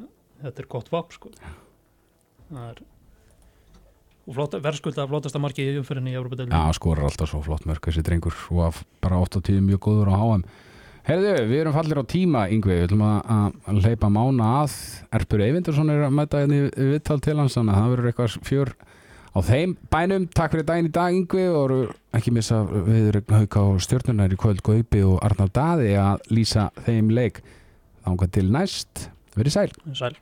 þetta er gott vap sko. það er og flott, verðskulda flottasta marki í umfyrinni í Európa-deildinni Já, skorar alltaf svo flott mörg þessi drengur. Og bara 8 og 10 mjög góður á HM Herðu, við erum fallir á tíma yngvi, við ætlum að, leipa mána að. Erpur Eyvindursson er að mæta hérna viðtal til hans þannig að það verður eitthvað fjör á þeim bænum, takk fyrir daginn í dag yngvi og ekki missa við hauka á stjórnunar í kvöld Gaupi og Arnar Daði að lýsa þeim leik. Þánga til næst, verið sæl. Sæl